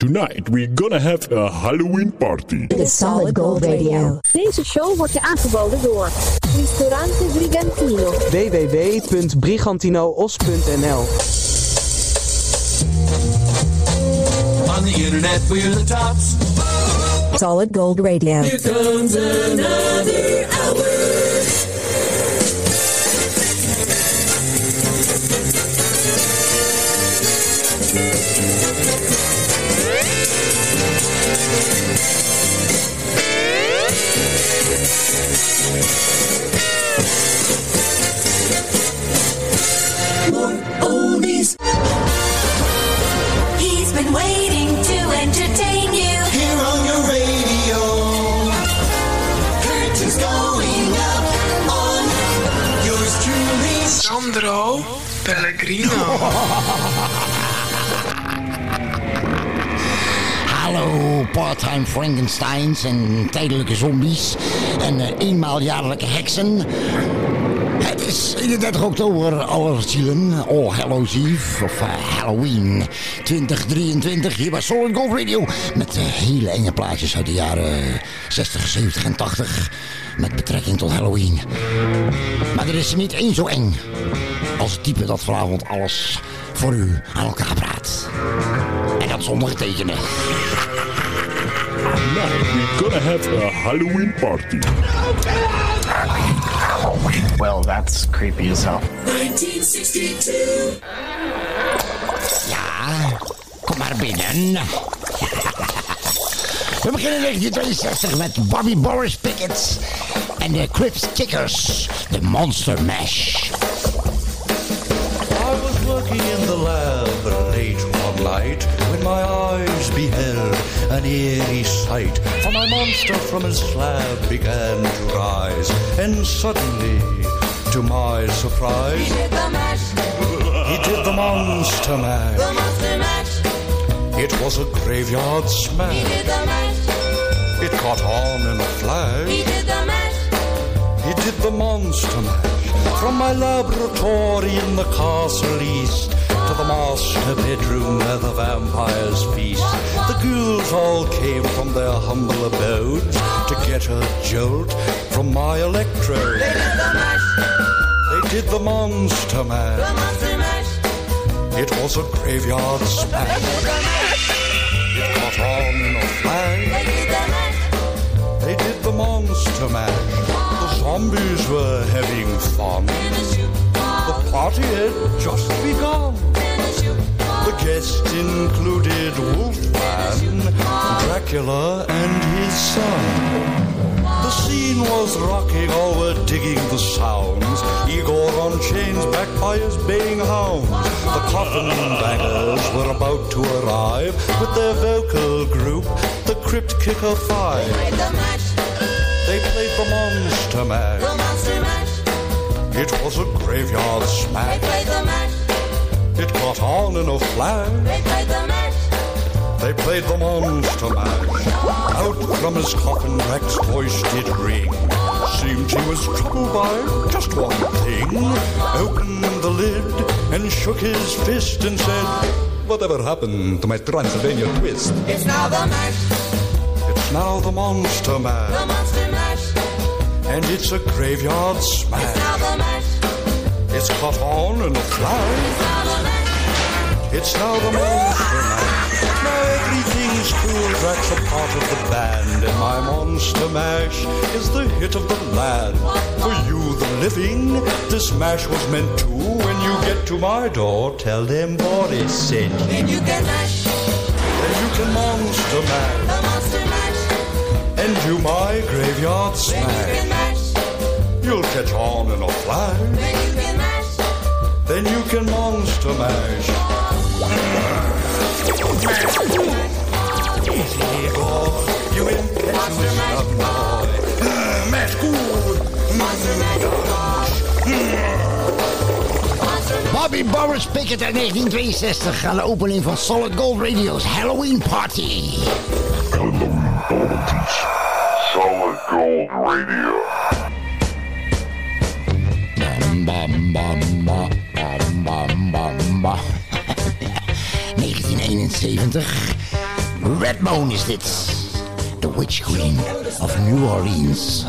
Tonight we're gonna have a Halloween party. The Solid Gold Radio. Deze show wordt je aangeboden door Ristorante Brigantino. www.brigantinoos.nl On the internet, we're the tops. Solid Gold Radio. Here comes another More oldies. He's been waiting to entertain you. Here on your radio. Curtains going up on yours truly. Sandro Pellegrino. Hallo, part-time Frankensteins en tijdelijke zombies en eh, eenmaaljaarlijke heksen. Het is 31 oktober, allerzielen, All Hallows Eve, of eh, Halloween 2023, hier bij Solid Gold Radio. Met eh, hele enge plaatjes uit de jaren 60, 70 en 80, met betrekking tot Halloween. Maar er is niet één zo eng als het type dat vanavond alles voor u aan elkaar praat. En dat zonder tekenen. Tonight we're gonna have a Halloween party. Well, that's creepy as hell. 1962. Ja, kom maar binnen. We beginnen in 1962 met Bobby Boris Pickett en de Crips Kickers, de Monster Mash. The lab late one night when my eyes beheld an eerie sight. For my monster from his slab began to rise, and suddenly, to my surprise, He did the mash, he did the monster mash. the monster mash. It was a graveyard smash. He did the mash, It caught on in a flash. he did the mash. He did the monster mash from my laboratory in the castle east to the master bedroom where the vampires feast. The ghouls all came from their humble abodes to get a jolt from my electrode. They did the mash, They did the monster mash. the monster mash. It was a graveyard They smash. did the mash, It caught on in a flash. they did the mash. They did the monster mash. The zombies were having fun. In a shoe, The party had just begun. In a shoe, The guests included Wolfman, Dracula, and his son. The scene was rocking, all were digging the sounds. Igor on chains, backed by his baying hounds. The coffin bangers were about to arrive with their vocal group, the Crypt Kicker Five. played the mash, They played the Monster Mash. the monster mash. It was a graveyard They smash. Played the mash, It caught on in a flash. they played the mash. They played the monster mash. Out from his coffin, Rex's voice did ring. Seemed he was troubled by just one thing. Opened the lid and shook his fist and said, Whatever happened to my Transylvania twist? It's now the mash, It's now the monster mash. the monster mash. And it's a graveyard smash. It's now the mash, It's caught on in a flash. It's now the mash. It's now the monster mash. Now everything's cool. Drac's a part of the band, and my monster mash is the hit of the land. For you, the living, this mash was meant to. When you get to my door, tell them Boris sent you. Then you can mash, Then you can monster mash the monster mash. and do my graveyard smash. Then you can mash, You'll catch on in a flash. then you can mash. Then you can monster mash. Bobby Boris Pickett uit 1962 aan de opening van Solid Gold Radio's Halloween Party. Solid Gold Radio. Bam, bam, bam, ba, bam, bam, bam, 1971. Redbone is dit. The Witch Queen of New Orleans.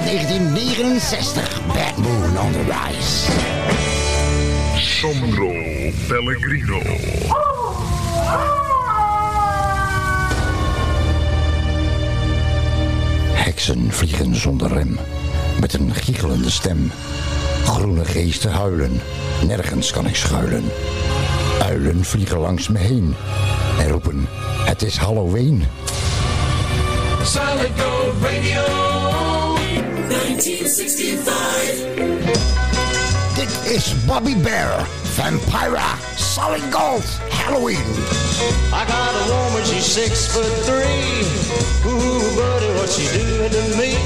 1969. Bad Moon on the Rise. Sandro Pellegrino. Heksen vliegen zonder rem, met een giechelende stem. Groene geesten huilen, nergens kan ik schuilen. Uilen vliegen langs me heen en roepen, het is Halloween. Solid Radio. 1965. It is is Bobby Bare, Vampira, Solid Gold, Halloween. I got a woman, she's six foot three. Ooh, buddy, what she doing to me?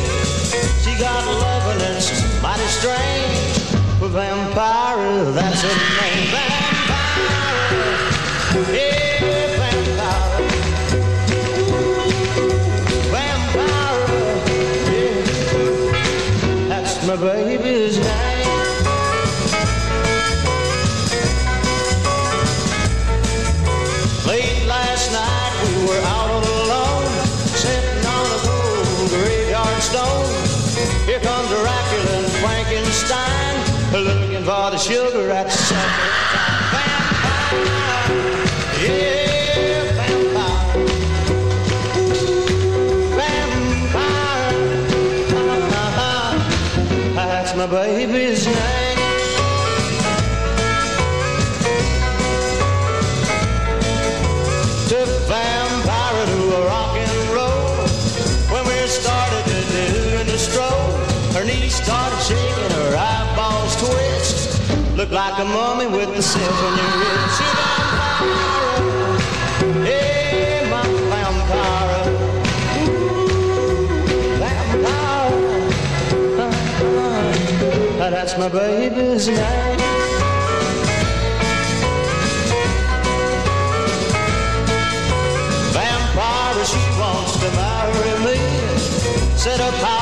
She got a and she's mighty strange. Vampira, that's her name. Vampira. my baby's name. Late last night we were out alone, sitting on a cold graveyard stone. Here comes Dracula and Frankenstein, looking for the sugar at supper time. my baby's name. Took vampire to a rock and roll. When we started to do in the stroll, her knees started shaking, her eyeballs twitched. Looked like a mummy with the silver in your wrist. that's my baby's name. Vampire, she wants to marry me. Set up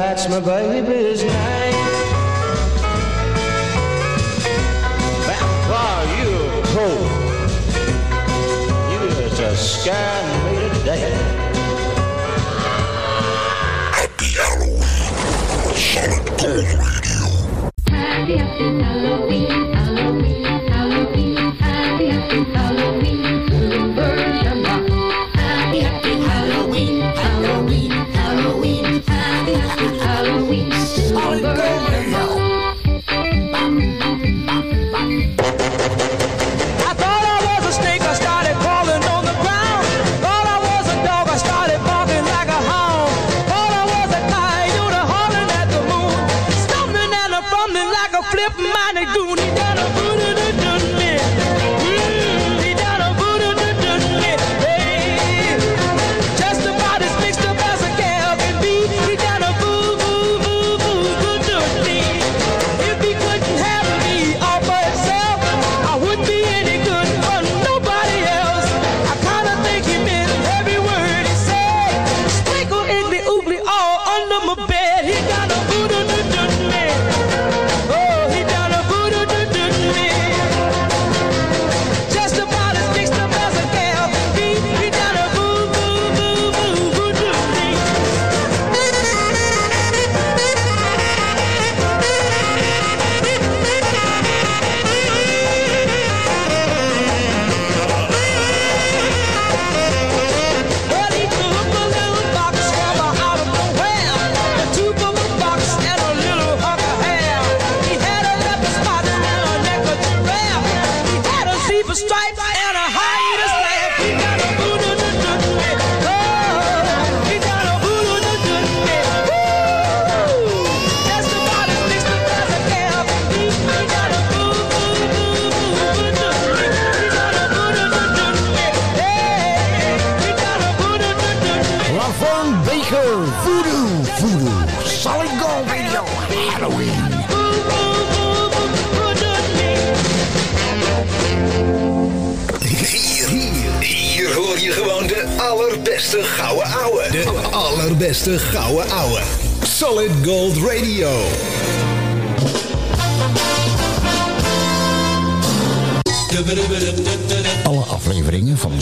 that's my baby's name. You're. you just me to death. Happy Halloween on Solid Gold Radio. Happy, Halloween, Halloween, Halloween. Happy Halloween.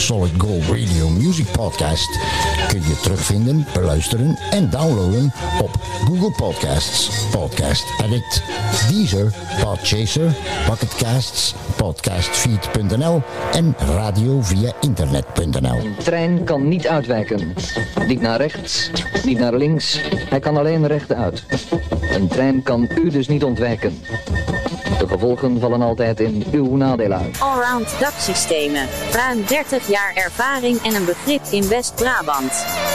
Solid Gold Radio Music Podcast kun je terugvinden, beluisteren en downloaden op Google Podcasts, Podcast Addict, Deezer, Podchaser, Pocketcasts, Podcastfeed.nl en radio via internet.nl. Een trein kan niet uitwijken. Niet naar rechts, niet naar links. Hij kan alleen rechtuit. Een trein kan u dus niet ontwijken. De gevolgen vallen altijd in uw nadeel uit. Allround daksystemen. Ruim 30 jaar ervaring en een begrip in West-Brabant.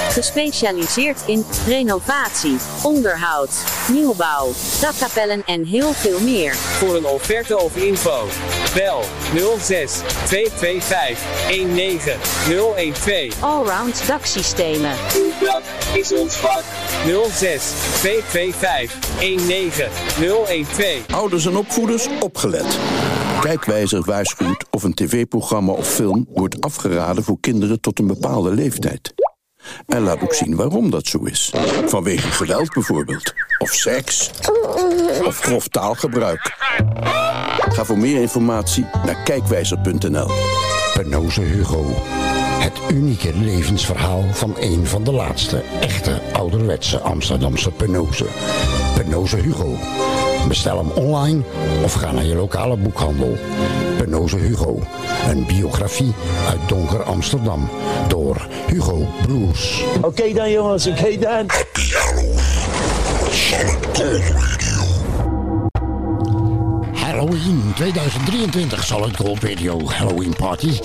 Gespecialiseerd in renovatie, onderhoud, nieuwbouw, dakkapellen en heel veel meer. Voor een offerte of info. Bel 06 225 19012. Allround daksystemen. Dat is ons vak. 06 225 19012. Ouders en opvoeders opgelet. Kijkwijzer waarschuwt of een tv-programma of film wordt afgeraden voor kinderen tot een bepaalde leeftijd. En laat ook zien waarom dat zo is. Vanwege geweld bijvoorbeeld. Of seks. Of grof taalgebruik. Ga voor meer informatie naar kijkwijzer.nl. Penoze Hugo. Het unieke levensverhaal van een van de laatste echte ouderwetse Amsterdamse penozen. Penoze Hugo. Bestel hem online of ga naar je lokale boekhandel. Penoze Hugo. Een biografie uit donker Amsterdam. Door Hugo Blues. Oké dan jongens, oké dan. Halloween 2023 Solid Gold Radio Halloween Party.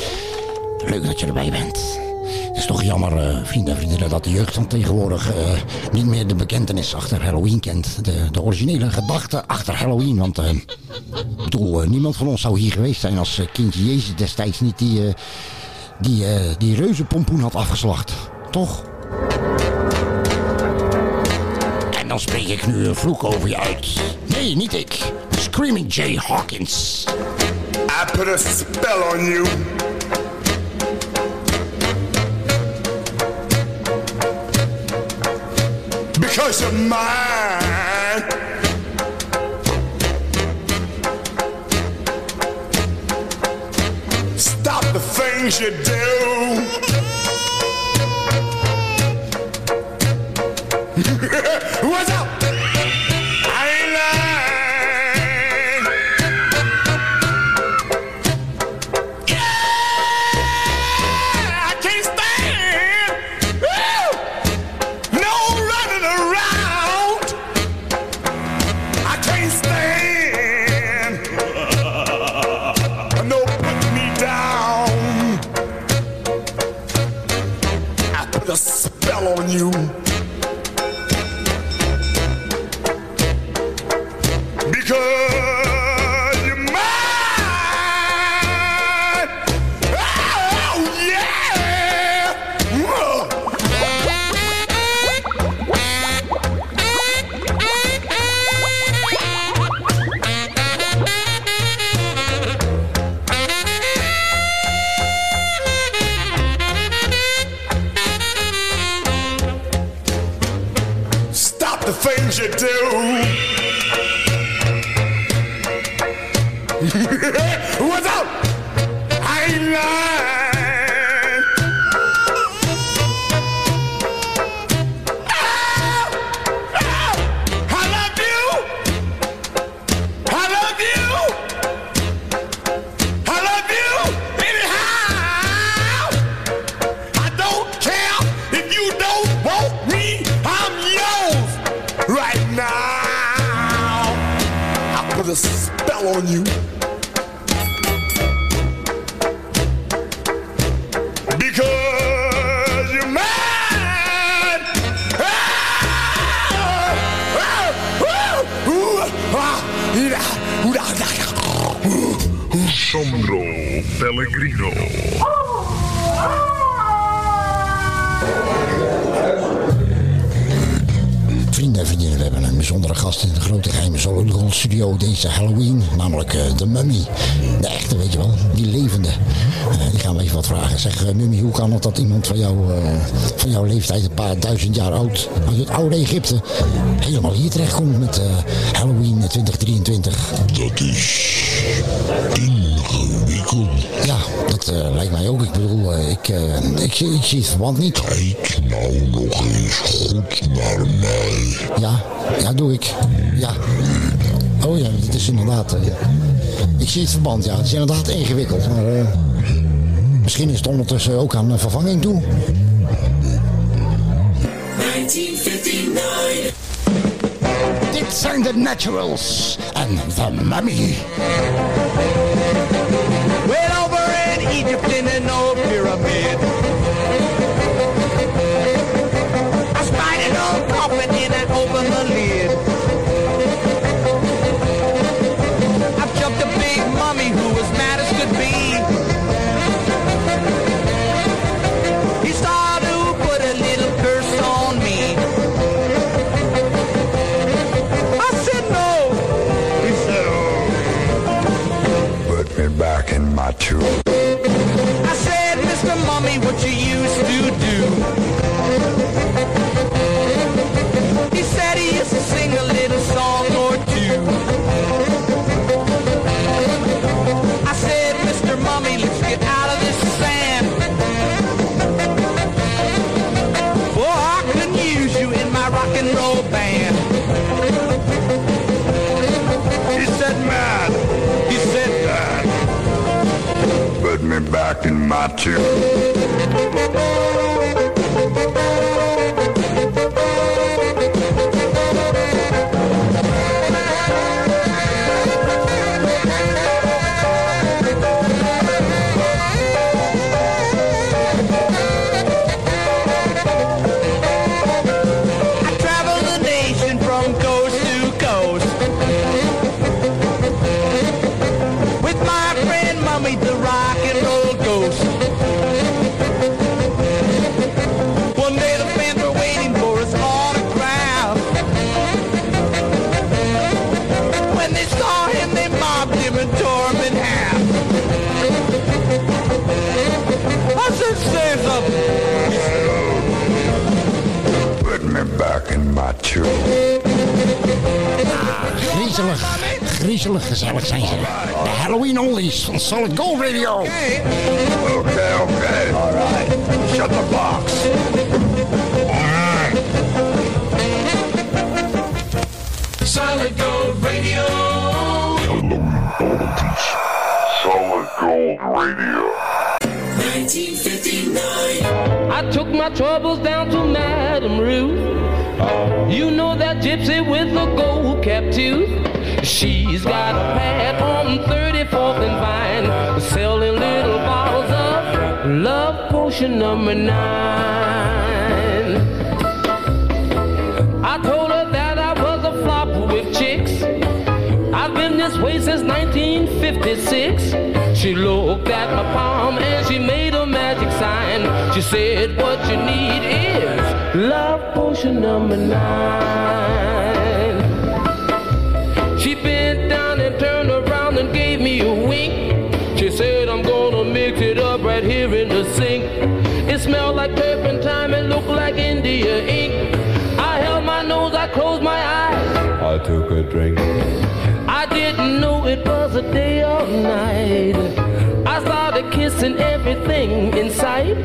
Leuk dat je erbij bent. Het is toch jammer, eh, vrienden en vriendinnen, dat de jeugd van tegenwoordig eh, niet meer de bekentenis achter Halloween kent. De, de originele gedachte achter Halloween. Want eh, ik bedoel, niemand van ons zou hier geweest zijn als kindje Jezus destijds niet die, die, die reuzenpompoen had afgeslacht. Toch? En dan spreek ik nu een vloek over je uit. Nee, niet ik. Screaming Jay Hawkins. I put a spell on you. Because you're mine. Stop the things you do. Do. Dat iemand van, jou, eh, van jouw leeftijd, een paar duizend jaar oud, uit het oude Egypte, helemaal hier terechtkomt met eh, Halloween 2023? Dat is ingewikkeld. Ja, dat eh, lijkt mij ook. Ik bedoel, ik, ik, ik zie het verband niet. Kijk nou nog eens goed naar mij. Ja, ja, doe ik. Ja. Oh ja, dit is inderdaad. ik zie het verband, ja. Het is inderdaad ingewikkeld. Maar misschien is het ondertussen ook aan eh, vervanging toe. 1959. Dit zijn de Naturals en The Mummy. Well, over in Egypt in an old pyramid. My tube. Griezelig gezellig zijn ze. De Halloween Oldies van Solid Gold Radio. Okay, okay. Okay. All right. Shut the box. All right. Solid Gold Radio. Solid Gold Radio. 1959. I took my troubles down to Madame Ruth. You know that gypsy with the gold cap tooth. She's got a pad on 34th and Vine, selling little bottles of love potion number nine. I told her that I was a flop with chicks. I've been this way since 1956. She looked at my palm and she made a magic sign. She said, What you need is love potion number nine. Here in the sink. It smelled like turpentine and looked like India ink. I held my nose, I closed my eyes. I took a drink. I didn't know it was a day or night. I started kissing everything in sight.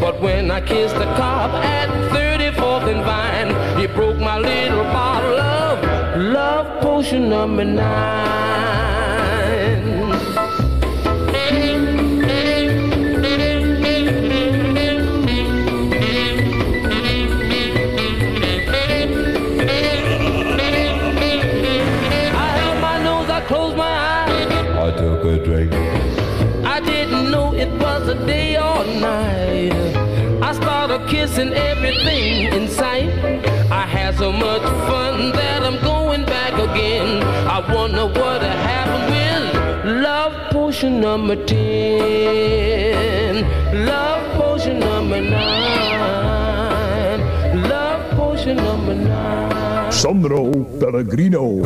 But when I kissed the cop at 34th and Vine, he broke my little bottle of love potion number nine. Kissing everything in sight. I had so much fun that I'm going back again. I wonder what happened with love potion number 10. Love potion number 9. Love potion number 9. Sandro Pellegrino.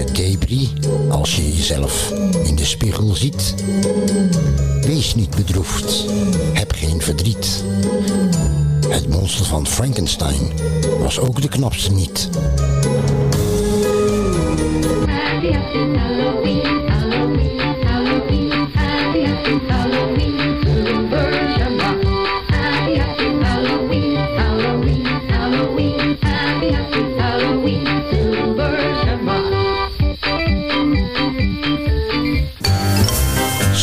Je debris als je jezelf in de spiegel ziet? Wees niet bedroefd, heb geen verdriet. Het monster van Frankenstein was ook de knapste niet.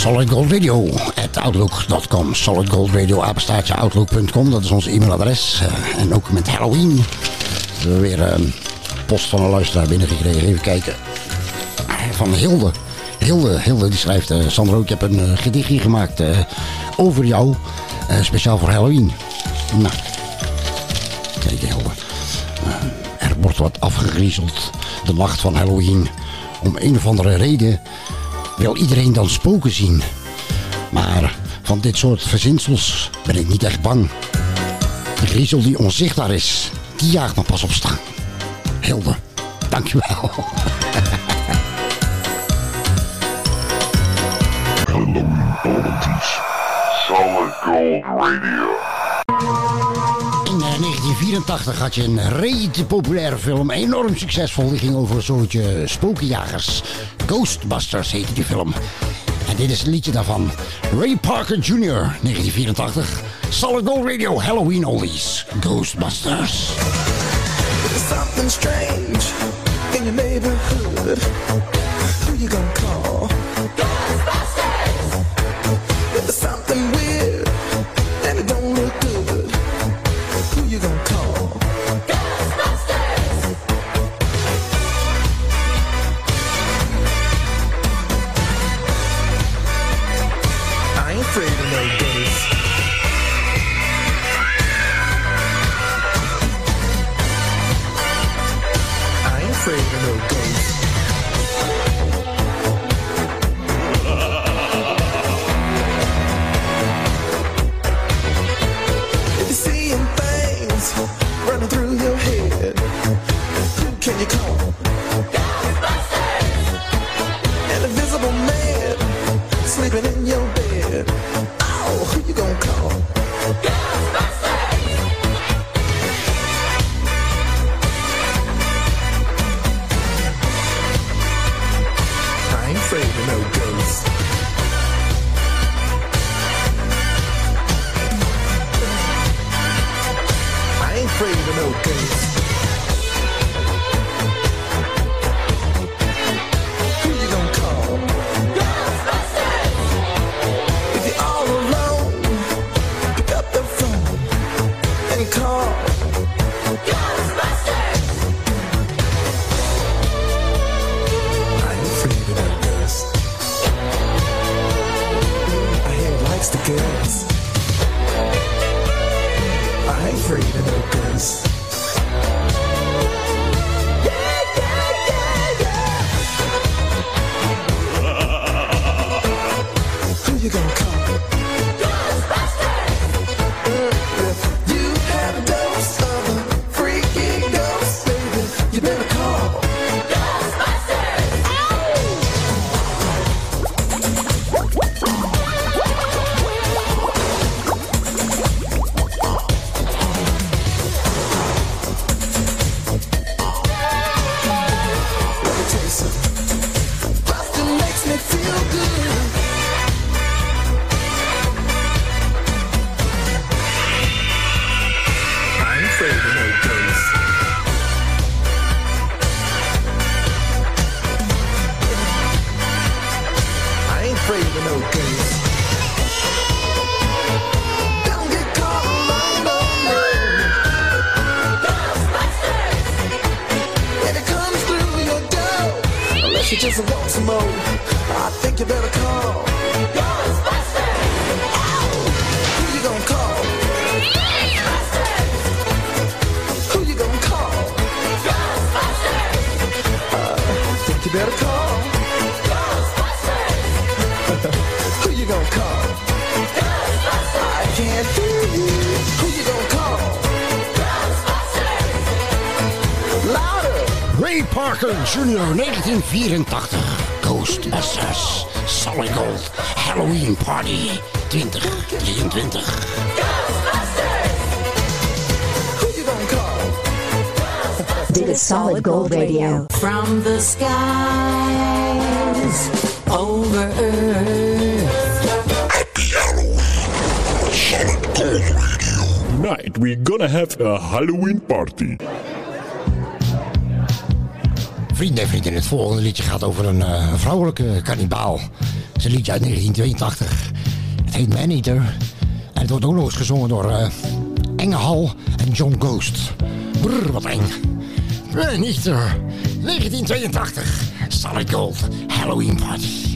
Solid Gold Radio at outlook.com. Dat is ons e-mailadres. Eh, en ook met Halloween. We hebben weer eh, post van een luisteraar binnengekregen. Even kijken. Van Hilde. Hilde, Hilde die schrijft... eh, Sandro, ik heb een eh, gedichtje gemaakt eh, over jou. eh, speciaal voor Halloween. Nou. Kijk Hilde. Eh, er wordt wat afgegriezeld. De nacht van Halloween. Om een of andere reden wil iedereen dan spoken zien. Maar van dit soort verzinsels ben ik niet echt bang. De griezel die onzichtbaar is, die jaagt me pas op staan. Hilde, dankjewel. Halloween parties. Solid Gold Radio. In eh, 1984 had je een rete populaire film, enorm succesvol. Die ging over een soortje spokenjagers. Ghostbusters heette die film. En dit is een liedje daarvan. Ray Parker Jr., 1984. Solid Gold Radio, Halloween Oldies. Ghostbusters. Something strange in your neighborhood. Parker Jr. 1984. Ghostbusters. Solid Gold. Halloween Party 2023. Dit is Solid Gold Radio. From the skies over earth. Happy Halloween. Solid Gold Radio. Tonight we're gonna have a Halloween party. Vrienden en vrienden, het volgende liedje gaat over een eh, vrouwelijke kannibaal. Het is een liedje uit 1982. Het heet Man Eater. En het wordt ook nog eens gezongen door eh Enge Hal en John Ghost. Brrr, wat eng. Man Eater, 1982. Solid Gold, Halloween Party.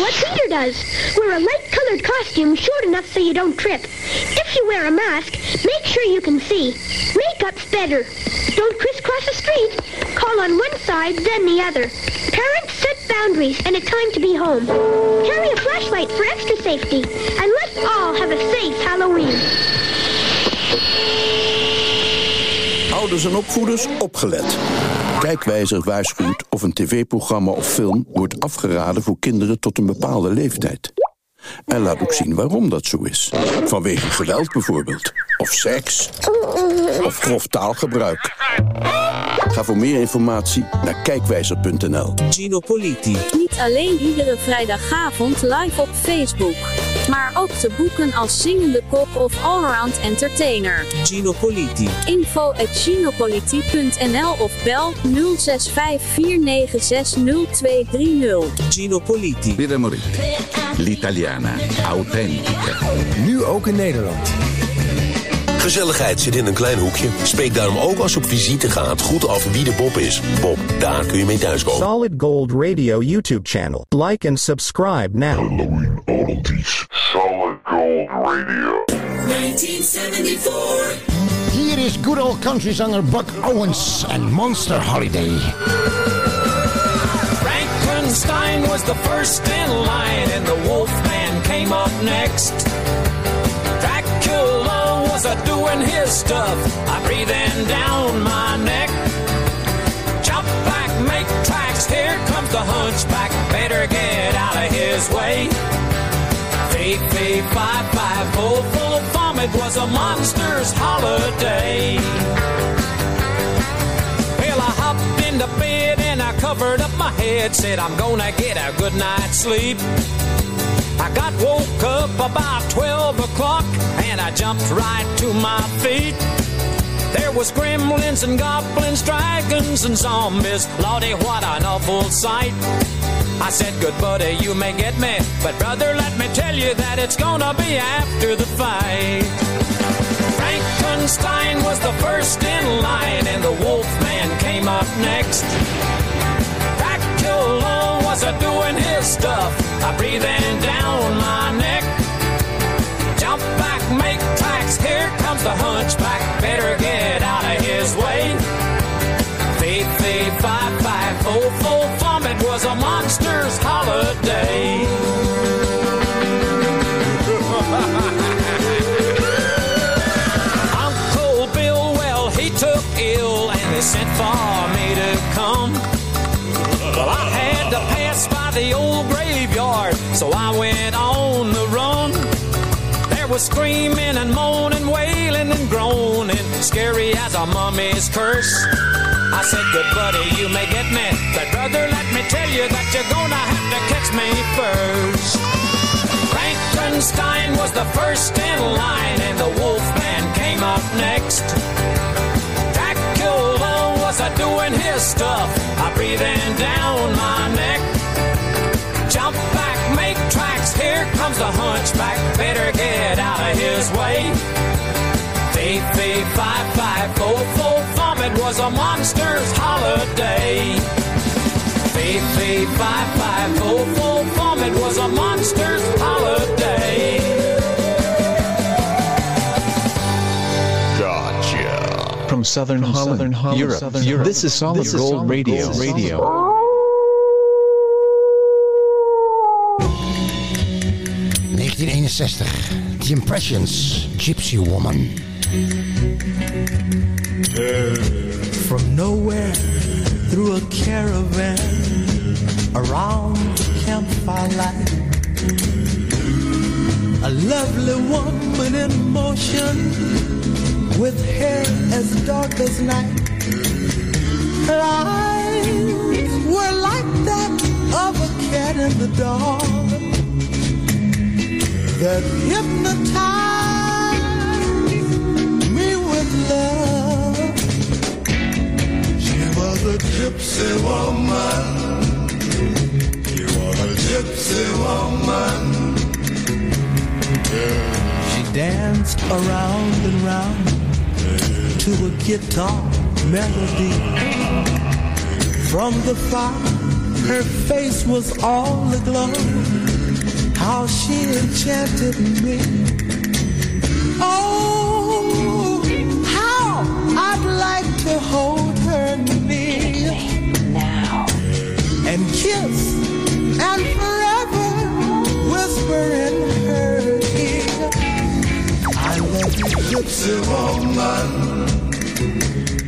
What Peter does. Wear a light-colored costume short enough so you don't trip. If you wear a mask, make sure you can see. Makeup's better. Don't crisscross the street. Call on one side, then the other. Parents set boundaries and a time to be home. Carry a flashlight for extra safety. And let's all have a safe Halloween. Ouders en opvoeders, opgelet. Kijkwijzer waarschuwt of een tv-programma of film wordt afgeraden voor kinderen tot een bepaalde leeftijd. En laat ook zien waarom dat zo is. Vanwege geweld bijvoorbeeld. Of seks. Of grof taalgebruik. Ga voor meer informatie naar kijkwijzer.nl. Gino Politi. Niet alleen iedere vrijdagavond live op Facebook. Maar ook te boeken als zingende kok of allround entertainer. Gino Politi. Info at ginopoliti.nl of bel 0654960230. Gino Politi. Moretti. L'italiana. Authentica. Nu ook in Nederland. Gezelligheid zit in een klein hoekje. Spreek daarom ook als je op visite gaat goed af wie de Bob is. Bob, daar kun je mee thuiskomen. Solid Gold Radio YouTube channel. Like and subscribe now. Halloween oddities. Solid Gold Radio. 1974. Hier is good old countryzanger Buck Owens en Monster Holiday. Frankenstein was the first in line, and the Wolfman came up next. Doing his stuff, I breathing down my neck. Jump back, make tracks, here comes the hunchback, better get out of his way. Fee, fee, fi, fi, full, full vomit was a monster's holiday. Well, I hopped into bed and I covered up my head, said I'm gonna get a good night's sleep. I got woke up about 12 o'clock and I jumped right to my feet. There was gremlins and goblins, dragons and zombies. Lordy, what an awful sight. I said, good buddy, you may get me, but brother, let me tell you that it's gonna be after the fight. Frankenstein was the first in line, and the Wolfman came up next. Dracula doing his stuff, I breathing down my neck. Jump back, make tracks, here comes the hunchback, better get out of his way. Fee, fee, fi, fi, fo, fo, vomit was a monster's holiday. The old graveyard, so I went on the run. There was screaming and moaning, wailing and groaning, scary as a mummy's curse. I said, good buddy, you may get me, but brother, let me tell you that you're gonna have to catch me first. Frankenstein was the first in line, and the Wolfman came up next. Dracula was a doing his stuff, I breathing down my neck. Jump back, make tracks, here comes the hunchback, better get out of his way. Fee, fee, fi, fi, fo, fo, vomit was a monster's holiday. Fee, fee, fi, fi, fo, fo, vomit was a monster's holiday. Gotcha. From Southern Holland, Southern Holland, Europe, Southern Europe. This is Solid This is Gold Solid Radio. Gold Radio. 1961. The Impressions, Gypsy Woman. From nowhere through a caravan around the campfire light. A lovely woman in motion with hair as dark as night. Eyes were like that of a cat in the dark that hypnotized me with love. She was a gypsy woman. She was a gypsy woman. She danced around and round to a guitar melody. From the fire, her face was all aglow. How she enchanted me. Oh, how I'd like to hold her near now and kiss and forever whisper in her ear. I love you, gypsy woman.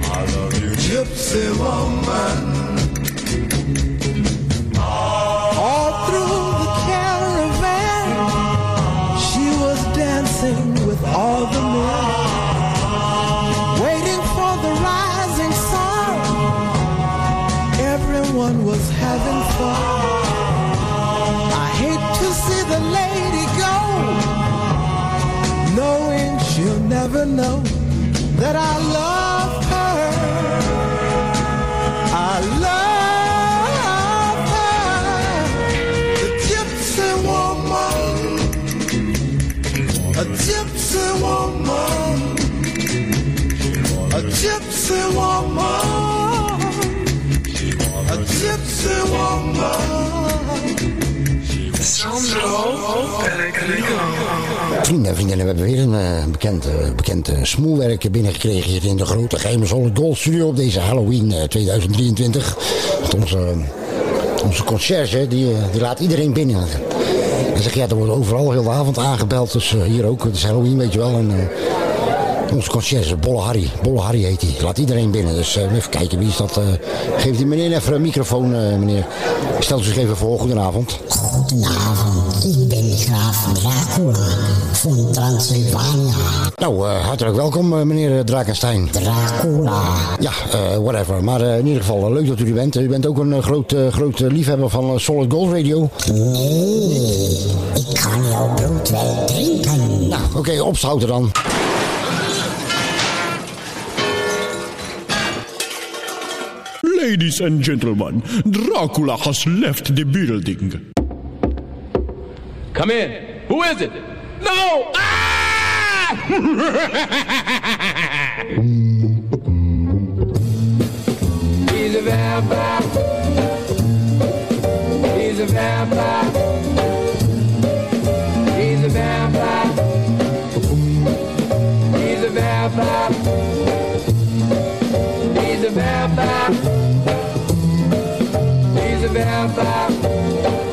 I love you, gypsy woman. Know that I love her. I love her. The gypsy woman. A gypsy woman. A gypsy woman. A gypsy woman. Vrienden en we hebben weer een eh, bekend, eh, bekend eh, smoelwerk binnengekregen hier in de grote geheime Solid Gold Studio op deze Halloween eh, 2023. Want onze, onze conciërge, die, die laat iedereen binnen. Hij zegt, ja, er wordt overal heel de avond aangebeld, dus hier ook. Het is Halloween, weet je wel. Onze conciërge, Bolle Harry. Bolle Harry heet hij. Laat iedereen binnen. Dus eh, even kijken, wie is dat? eh geeft die meneer even een microfoon, eh, meneer. Stel zich even voor. Goedenavond. Goedenavond, ik ben graaf Dracula van Transylvania. Nou, hartelijk welkom, meneer Drakenstein. Dracula. Ja, whatever. Maar in ieder geval, leuk dat u er bent. U bent ook een groot, groot liefhebber van Solid Gold Radio. Nee, ik kan jouw bloed wel drinken. Nou, oké, opstouten dan. Ladies and gentlemen, Dracula has left the building. Come in. Who is it? No! Ah! He's a vampire. He's a vampire. He's a vampire. He's a vampire. He's a vampire. de venta.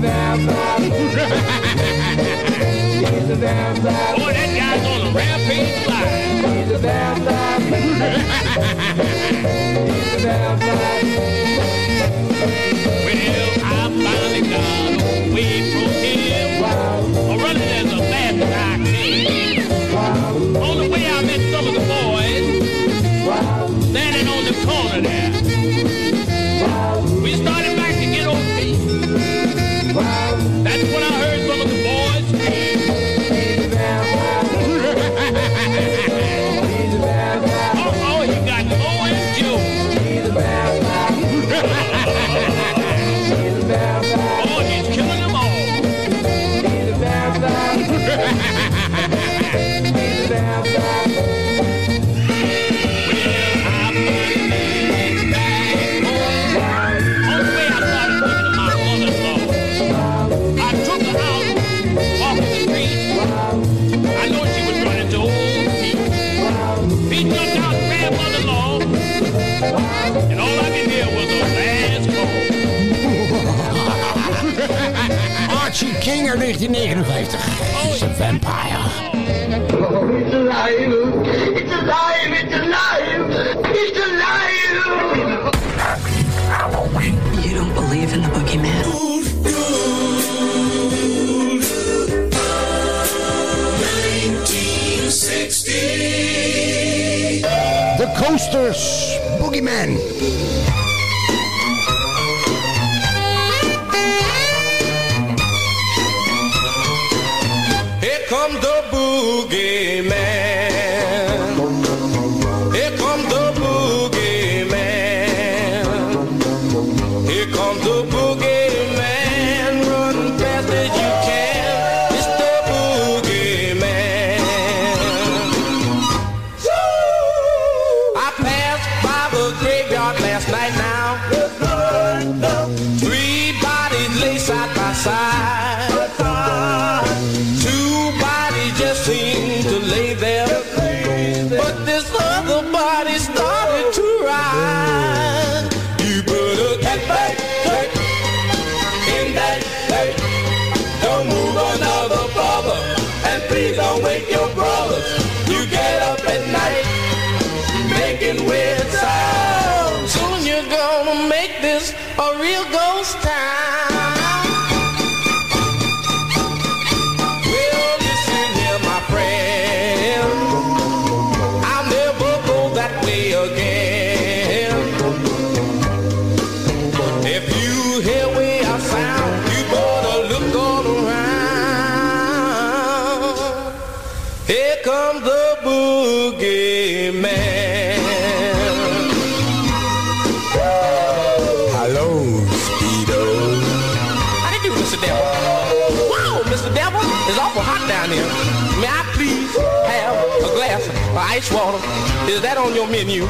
He's a vampire. Coasters, Boogeyman. Here comes the boogie on your menu?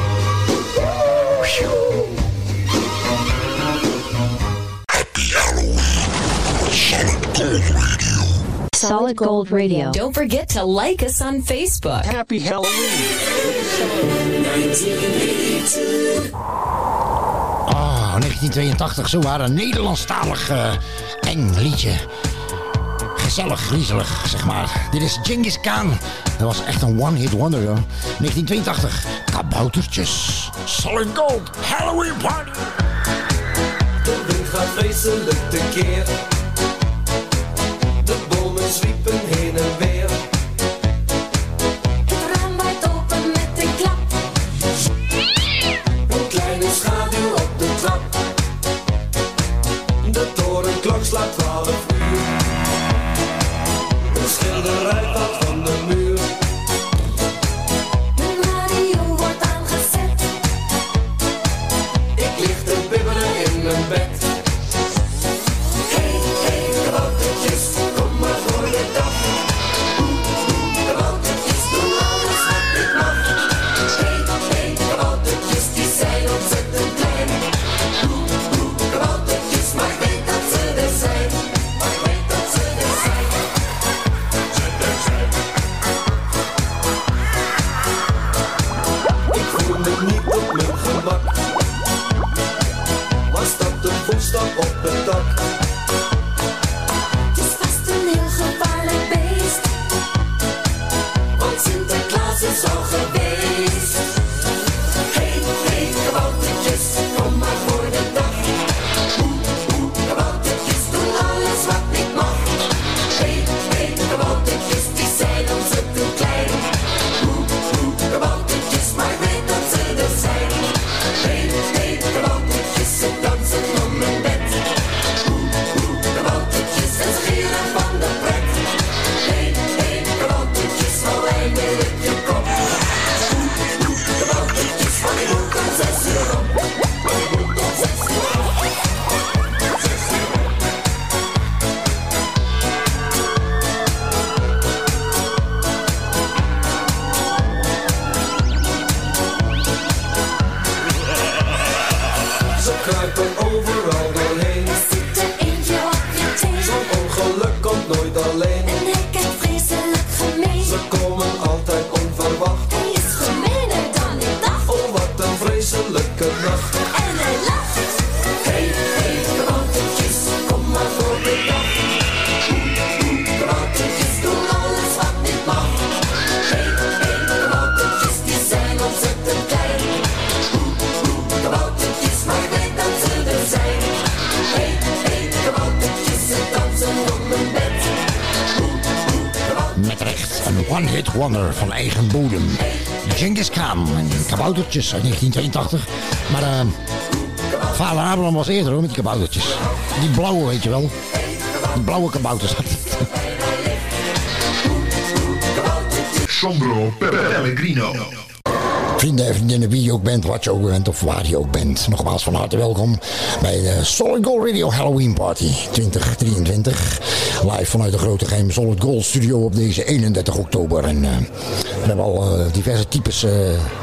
Solid Gold Radio. Don't forget to like us on Facebook. Happy Ah, 1982, zo waren een Nederlandstalig eh, eng liedje. Gezellig, griezelig, zeg maar. Dit is Genghis Khan. Dat was echt een one-hit wonder, hoor. 1982, Kaboutertjes. Solid Gold, Halloween Party. De wind gaat vreselijk tekeer. Kaboutertjes uit 1982. Maar eh vader Abraham was eerder hoor met die kaboutertjes. Die blauwe weet je wel. Die blauwe kabouters had. Sandro Pellegrino. Vrienden en vriendinnen, wie je ook bent, wat je ook bent of waar je ook bent. Nogmaals van harte welkom bij de Solid Gold Radio Halloween Party 2023. Live vanuit de grote geheime Solid Gold studio op deze 31 oktober. En eh, we hebben al eh, diverse types eh,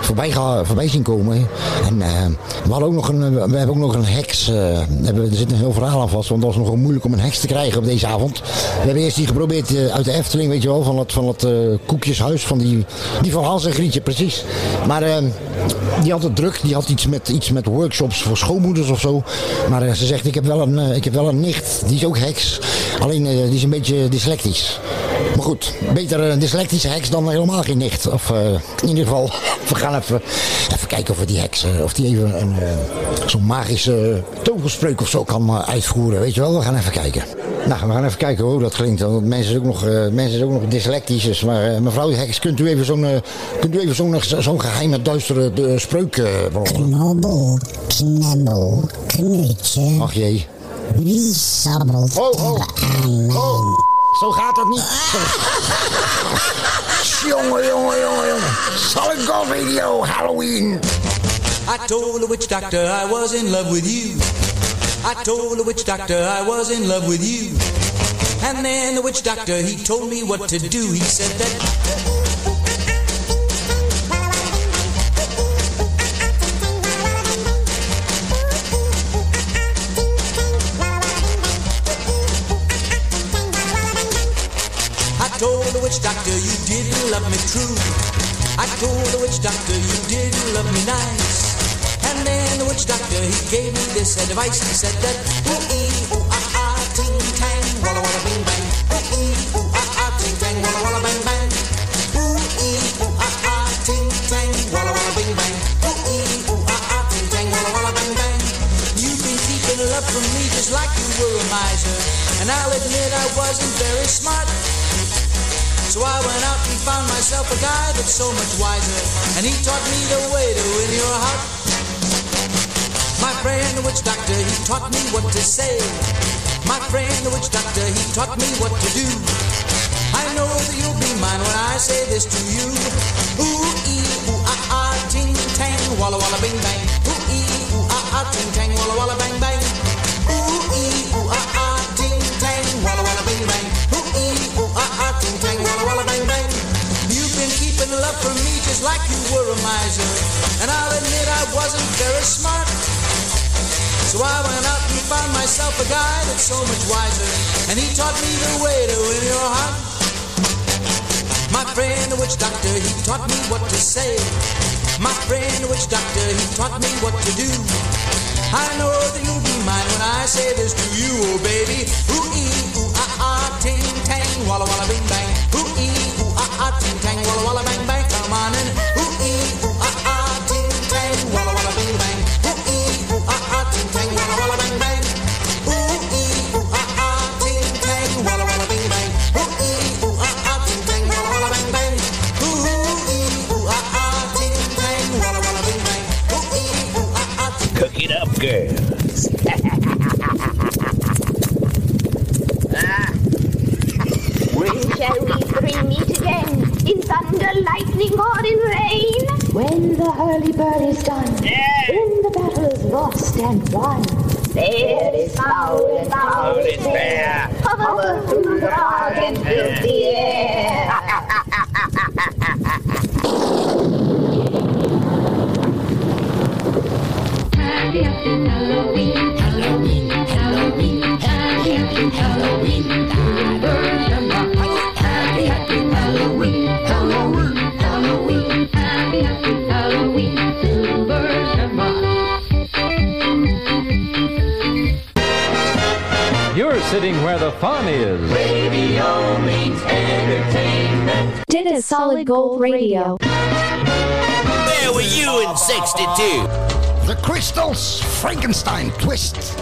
voorbij, voorbij zien komen. En eh, we, hadden ook nog een, we hebben ook nog een heks. er zit een heel verhaal aan vast, want het was nogal moeilijk om een heks te krijgen op deze avond. We hebben eerst die geprobeerd uit de Efteling, weet je wel, van het, van het koekjeshuis, van die, die van Hans en Grietje, precies. Maar die had het druk, die had iets met, iets met workshops voor schoonmoeders of zo. Maar ze zegt, ik heb, wel een, ik heb wel een nicht, die is ook heks. Alleen, die is een beetje dyslectisch. Maar goed, beter een dyslectische heks dan helemaal geen nicht. Of eh, in ieder geval, we gaan even, even kijken of we die heks, eh, of die even een, eh, zo'n magische toverspreuk of zo kan eh, uitvoeren. Weet je wel, we gaan even kijken. Nou, we gaan even kijken hoe dat klinkt. Want mensen zijn ook nog, eh, mensen zijn ook nog dyslectisch. Dus, maar eh, mevrouw Heks, kunt u even zo'n eh, kunt u even zo'n zo'n geheime duistere eh, spreuk eh berokkenen? Knobbel, knabbel, knutje. Ach jee. Wie sabbelt Oh, oh. er aan mijn... Zo gaat dat niet. jongen, jongen, jongen, jongen. Solid Gold Radio, Halloween. I told the witch doctor I was in love with you. I told the witch doctor I was in love with you. And then the witch doctor, he told me what to do. He said that doctor you didn't love me true. I told the witch doctor you didn't love me nice. And then the witch doctor he gave me this advice. He said that ooh ee ooh ah ah ting tang walla walla bing bang. Ooh ee ooh ah ah ting tang walla walla bang bang. Ooh ee ooh ah ah ting tang walla walla bing bang. Ooh ee ooh ah ah ting tang walla walla bang bang. You've been keeping love from me just like you were a miser. And I'll admit I wasn't very smart. So I went out and found myself a guy that's so much wiser. And he taught me the way to win your heart. My friend, the witch doctor, he taught me what to say. My friend, the witch doctor, he taught me what to do. I know that you'll be mine when I say this to you. Ooh, ee, ooh, ah, ah, ting, tang, walla, walla, bing, bang. Ooh, ee, ooh, ah, ah, ting, tang, walla, walla, bang, bang. Tang, walla, walla, bang, bang. You've been keeping love from me just like you were a miser. And I'll admit I wasn't very smart. So I went out and found myself a guy that's so much wiser. And he taught me the way to win your heart. My friend, the witch doctor, he taught me what to say. My friend, the witch doctor, he taught me what to do. I know that you'll be mine when I say this to you, oh baby. Ooh ee, ooh ah ah, ting tang, walla walla bing bang. Solid gold radio. Where were you in 62? The Crystals Frankenstein twist.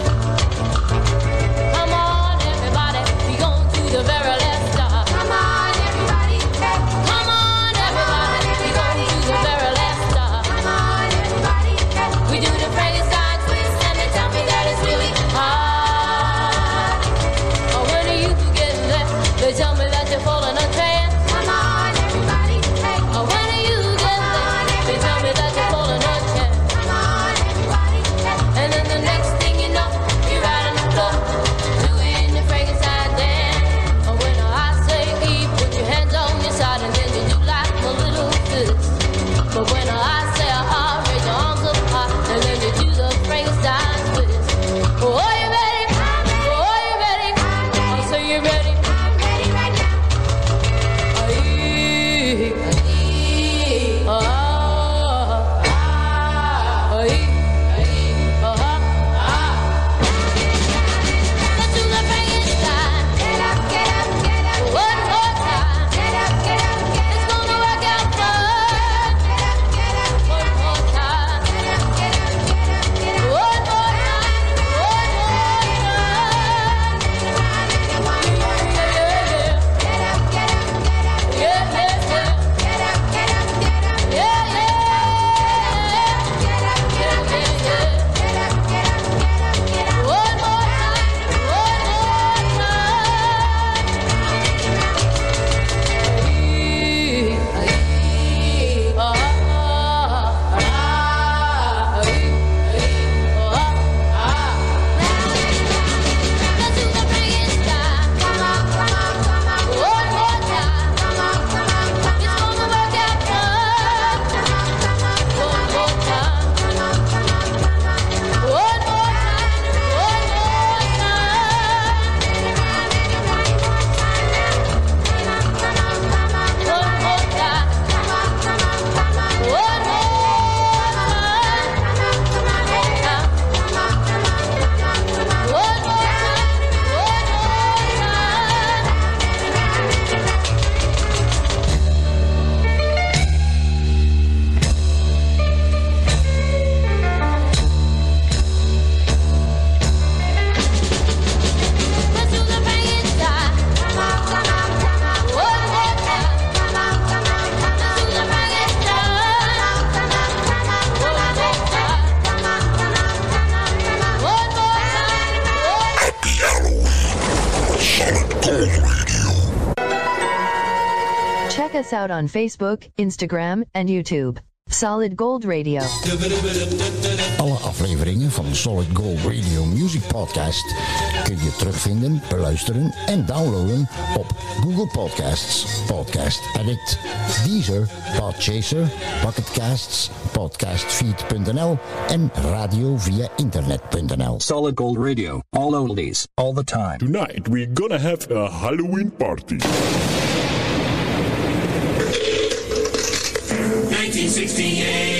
Us out on Facebook, Instagram, and YouTube. Solid Gold Radio. Alle afleveringen van de Solid Gold Radio Music Podcast kun je terugvinden, beluisteren en downloaden op Google Podcasts, Podcast Addict, Deezer, Podchaser, Pocketcasts, Podcastfeed.nl en radio via internet.nl. Solid Gold Radio. All oldies. All the time. Tonight we're gonna have a Halloween party. 1968.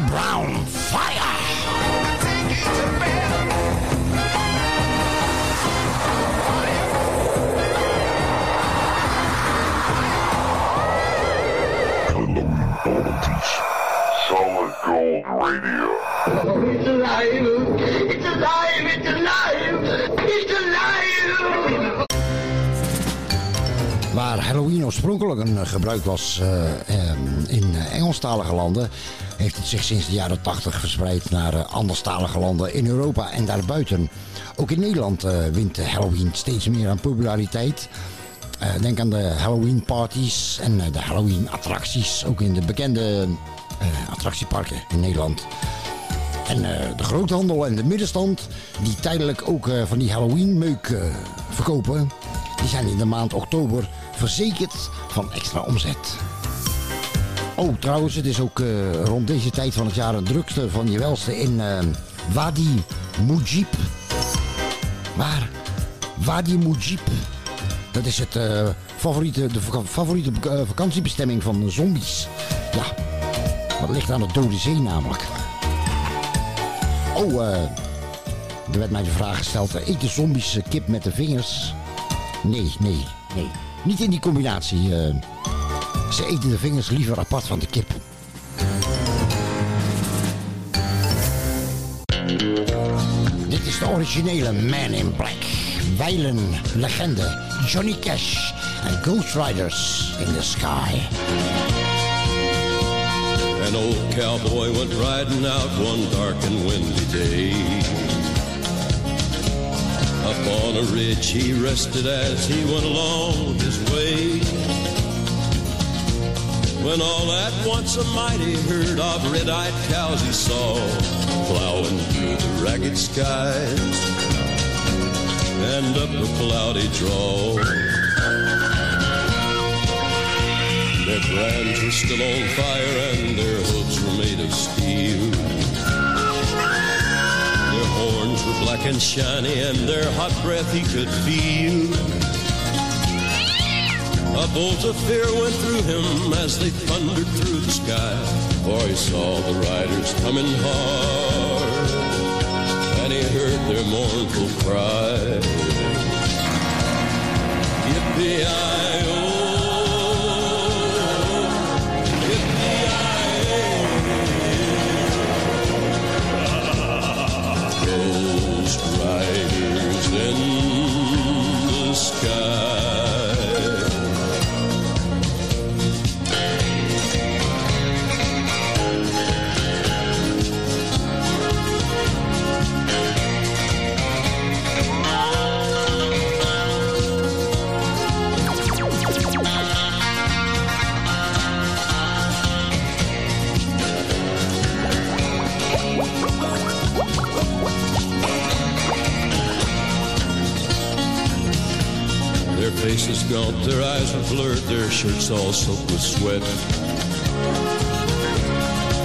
Brown. Fire! Solid Gold Radio. Waar Halloween oorspronkelijk een eh, gebruik was ehm, in Engelstalige landen, heeft het zich sinds de jaren 80 verspreid naar eh, anderstalige landen in Europa en daarbuiten. Ook in Nederland eh, wint Halloween steeds meer aan populariteit. Eh, denk aan de Halloween parties en de Halloween attracties, ook in de bekende attractieparken in Nederland. En eh, de groothandel en de middenstand, die tijdelijk ook van die Halloween meuk eh, verkopen, die zijn in de maand oktober verzekerd van extra omzet. Oh, trouwens, het is ook eh, rond deze tijd van het jaar een drukste van je welste in eh, Wadi Mujib. Waar? Wadi Mujib. Dat is het, eh, favoriete, de favoriete vakantiebestemming van zombies. Ja, dat ligt aan de Dode Zee namelijk. Oh, eh, er werd mij de vraag gesteld, eten zombies kip met de vingers? Nee, nee, nee. Niet in die combinatie. Ze eten de vingers liever apart van de kip. Dit is de originele Man in Black. Wijlen, legende, Johnny Cash en Ghost Riders in the Sky. An old cowboy went riding out one dark and windy day. Up on a ridge he rested as he went along his way. When all at once a mighty herd of red-eyed cows he saw plowing through the ragged skies and up a cloudy draw. Their brands were still on fire and their hooves were made of steel. Their horns were black and shiny and their hot breath he could feel. A bolt of fear went through him as they thundered through the sky, for he saw the riders coming hard, and he heard their mournful cry. Ghost riders in the sky. Their eyes are blurred, their shirts all soaked with sweat.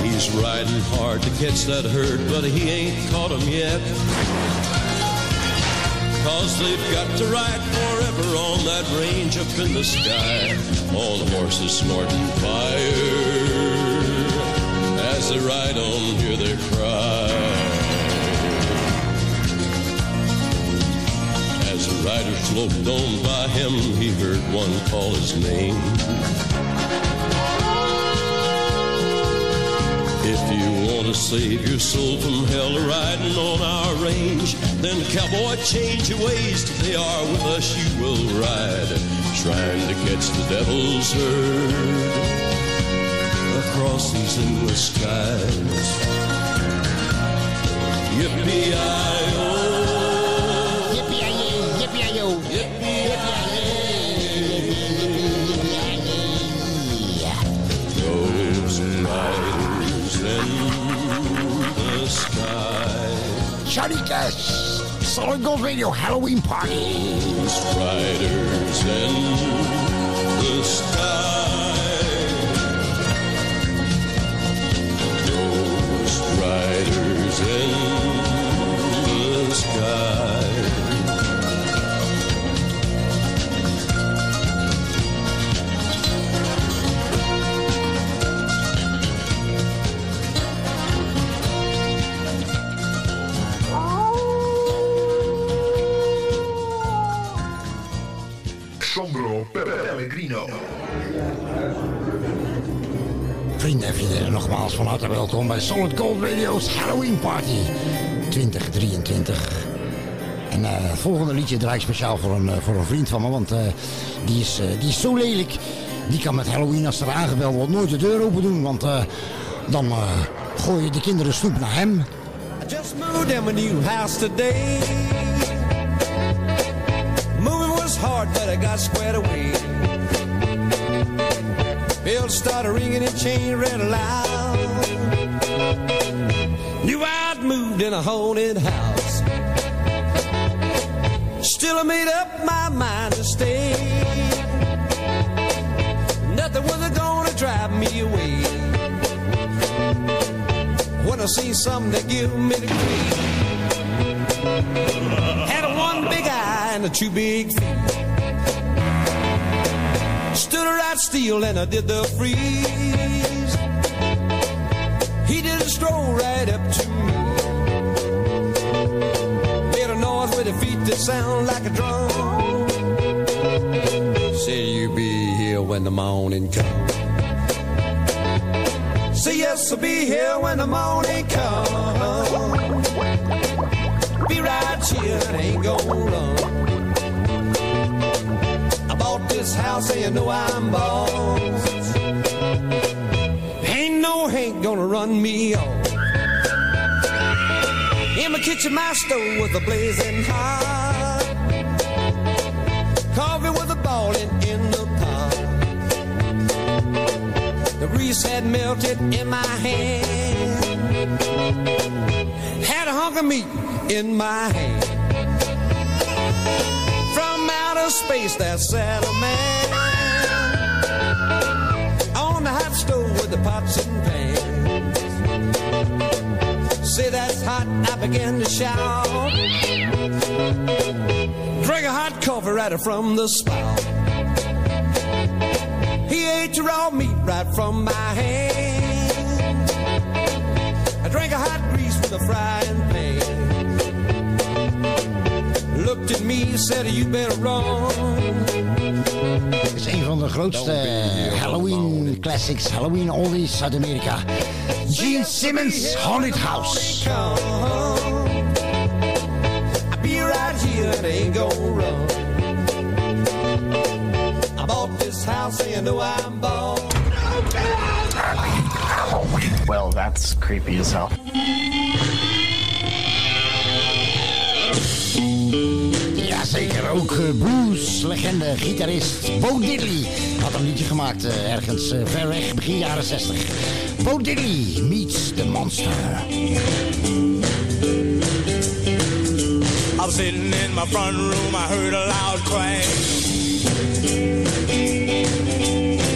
He's riding hard to catch that herd, but he ain't caught 'em yet. Cause they've got to ride forever on that range up in the sky. All the horses snorting fire. As they ride on, hear their cry. Rider sloped on by him, he heard one call his name. If you want to save your soul from hell riding on our range, then cowboy, change your ways. If They are with us, you will ride, trying to catch the devil's herd across these endless skies. Yippee-i-oh. Solid Gold Radio Halloween Party. In the sky. Those riders in van harte welkom bij Solid Gold Radio's Halloween Party 2023. En eh, het volgende liedje draai ik speciaal voor een, eh, voor een vriend van me, want eh, die, is, eh, die is zo lelijk. Die kan met Halloween, als er aangebeld wordt, nooit de deur open doen, want eh, dan eh, gooien de kinderen snoep naar hem. I just moved in my new house today. Moving was hard, but I got squared away. Bells started ringing and chain read aloud. I'd in a haunted house. Still, I made up my mind to stay. Nothing was gonna drive me away. I see something that give me the creep. Had a one big eye and a two big feet. Stood right still and I did the freeze. He did a stroll right up that sound like a drum. Said you be here when the morning comes. Say yes, I'll be here when the morning comes. Be right here, and ain't gonna run. I bought this house, and you know I'm boss. Ain't no Hank gonna run me off. In my kitchen, my stove was a blazing hot. Grease had melted in my hand. Had a hunk of meat in my hand. From outer space, there sat a man on the hot stove with the pots and pans. Say that's hot, I began to shout. Drink a hot coffee right from the spout. The raw meat right from my hand. I drank a hot grease from the frying pan. Looked at me, said you better run. Dit is een van de grootste Halloween classics, Halloween oldies uit Amerika. Gene Simmons, Haunted House. I'll be right here and ain't gonna run. And know I'm bought. Well, that's creepy as hell. Jazeker, ook eh, blues-legende, gitarist Bo Diddley had een liedje gemaakt eh, ergens eh, ver weg, begin jaren 60. Bo Diddley meets the monster. I was sitting in my front room, I heard a loud crash.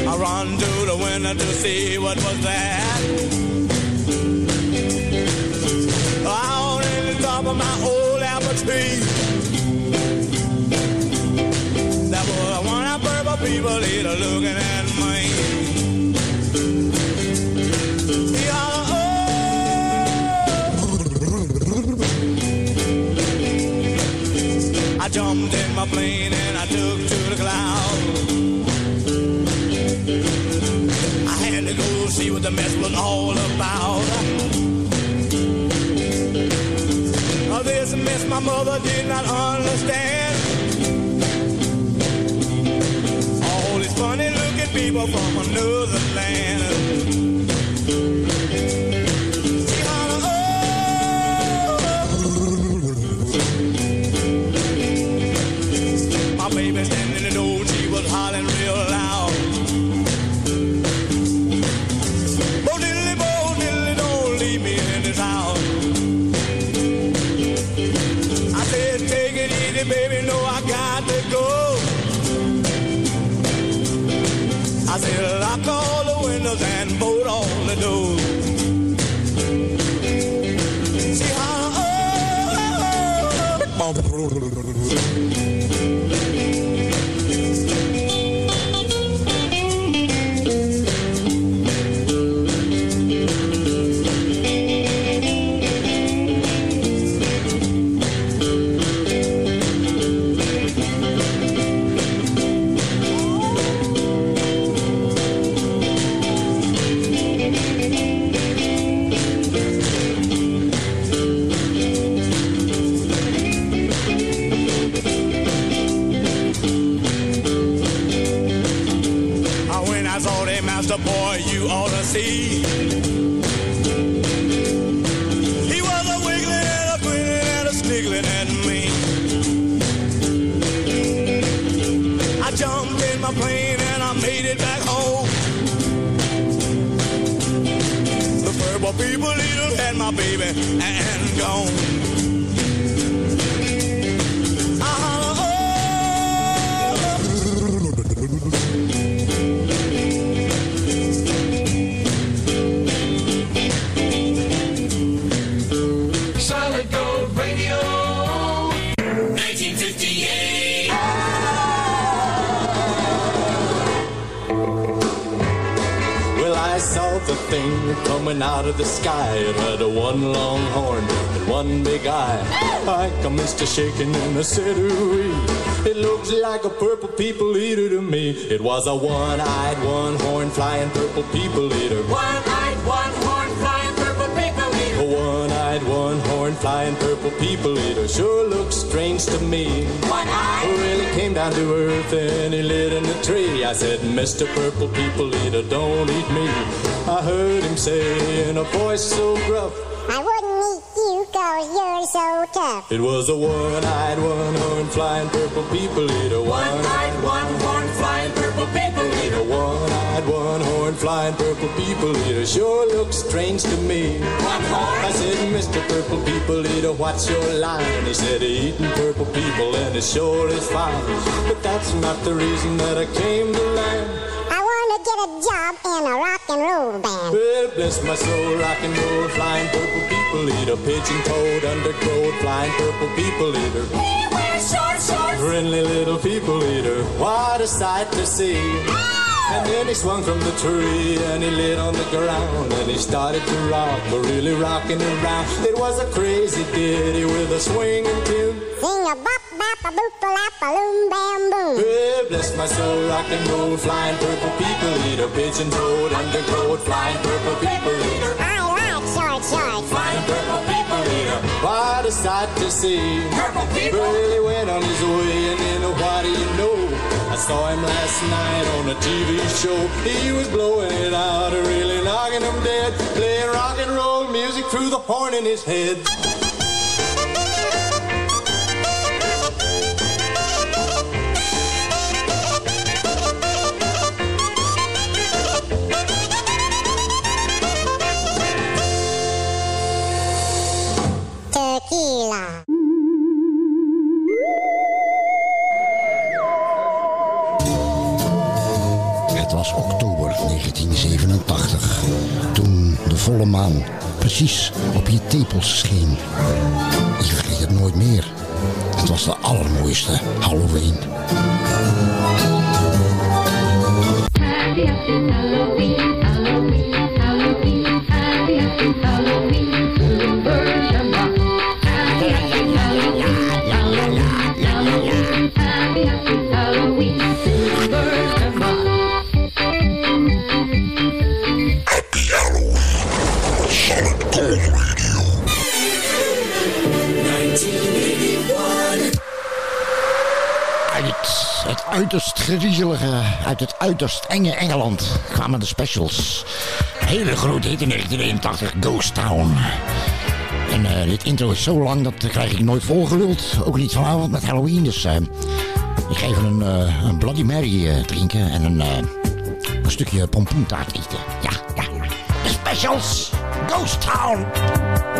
I run to the window to see what was that. Out in the top of my old apple tree. That was one of purple people eater looking at me. Jumped in my plane and I took to the clouds. I had to go see what the mess was all about. This mess my mother did not understand. All these funny looking people from another land. Rrrr. thing coming out of the sky. It had a one long horn and one big eye. like a mister shaking in I city. It looks like a purple people eater to me. It was a one-eyed, one-horn flying purple people eater. One-eyed, one-horn one-horn flying purple people eater sure looks strange to me. One-eyed. Really came down to earth and he lit in the tree. I said, Mr. Purple People Eater, don't eat me. I heard him say in a voice so gruff, I wouldn't eat you cause you're so tough. it was a one-eyed, one-horn flying purple people eater. One-eyed, one-horn flying purple people eater, one-eyed, one-horn, flying purple people eater, sure looks strange to me. I said, Mr. Purple People Eater, what's your line? He said, eating purple people and it sure is fine. But that's not the reason that I came to land. To get a job in a rock and roll band. Well, bless my soul, rock and roll, flying purple people eater, pigeon toed, undergrowth, flying purple people eater. He wears short shorts. Friendly little people eater, what a sight to see. And then he swung from the tree and he lit on the ground and he started to rock, but really rocking around. It was a crazy ditty with a swinging tune. Sing a bop bop a boop a lap a loom bam boom. Well, bless my soul, rock and roll, flying purple people eater, pigeon toed, undergrowth, flying purple people eater. I like short shorts. Flying purple people eater. What a sight to see. Purple people. He went on his way, and then what do you know? I saw him last night on a TV show. He was blowing it out, really knocking him dead. Playing rock and roll music through the horn in his head. Volle maan precies op je tepels scheen. Je vergeet het nooit meer. Het was de allermooiste Halloween, Halloween, Uit het uiterst griezelige, uit het uiterst enge Engeland kwamen de specials. Hele grote hit in 1981, Ghost Town. En eh, dit intro is zo lang, dat krijg ik nooit volgeluld. Ook niet vanavond met Halloween, dus eh, ik ga even een, eh, een Bloody Mary drinken en een, een stukje pompoentaart eten. Ja, ja, ja. De specials, Ghost Town.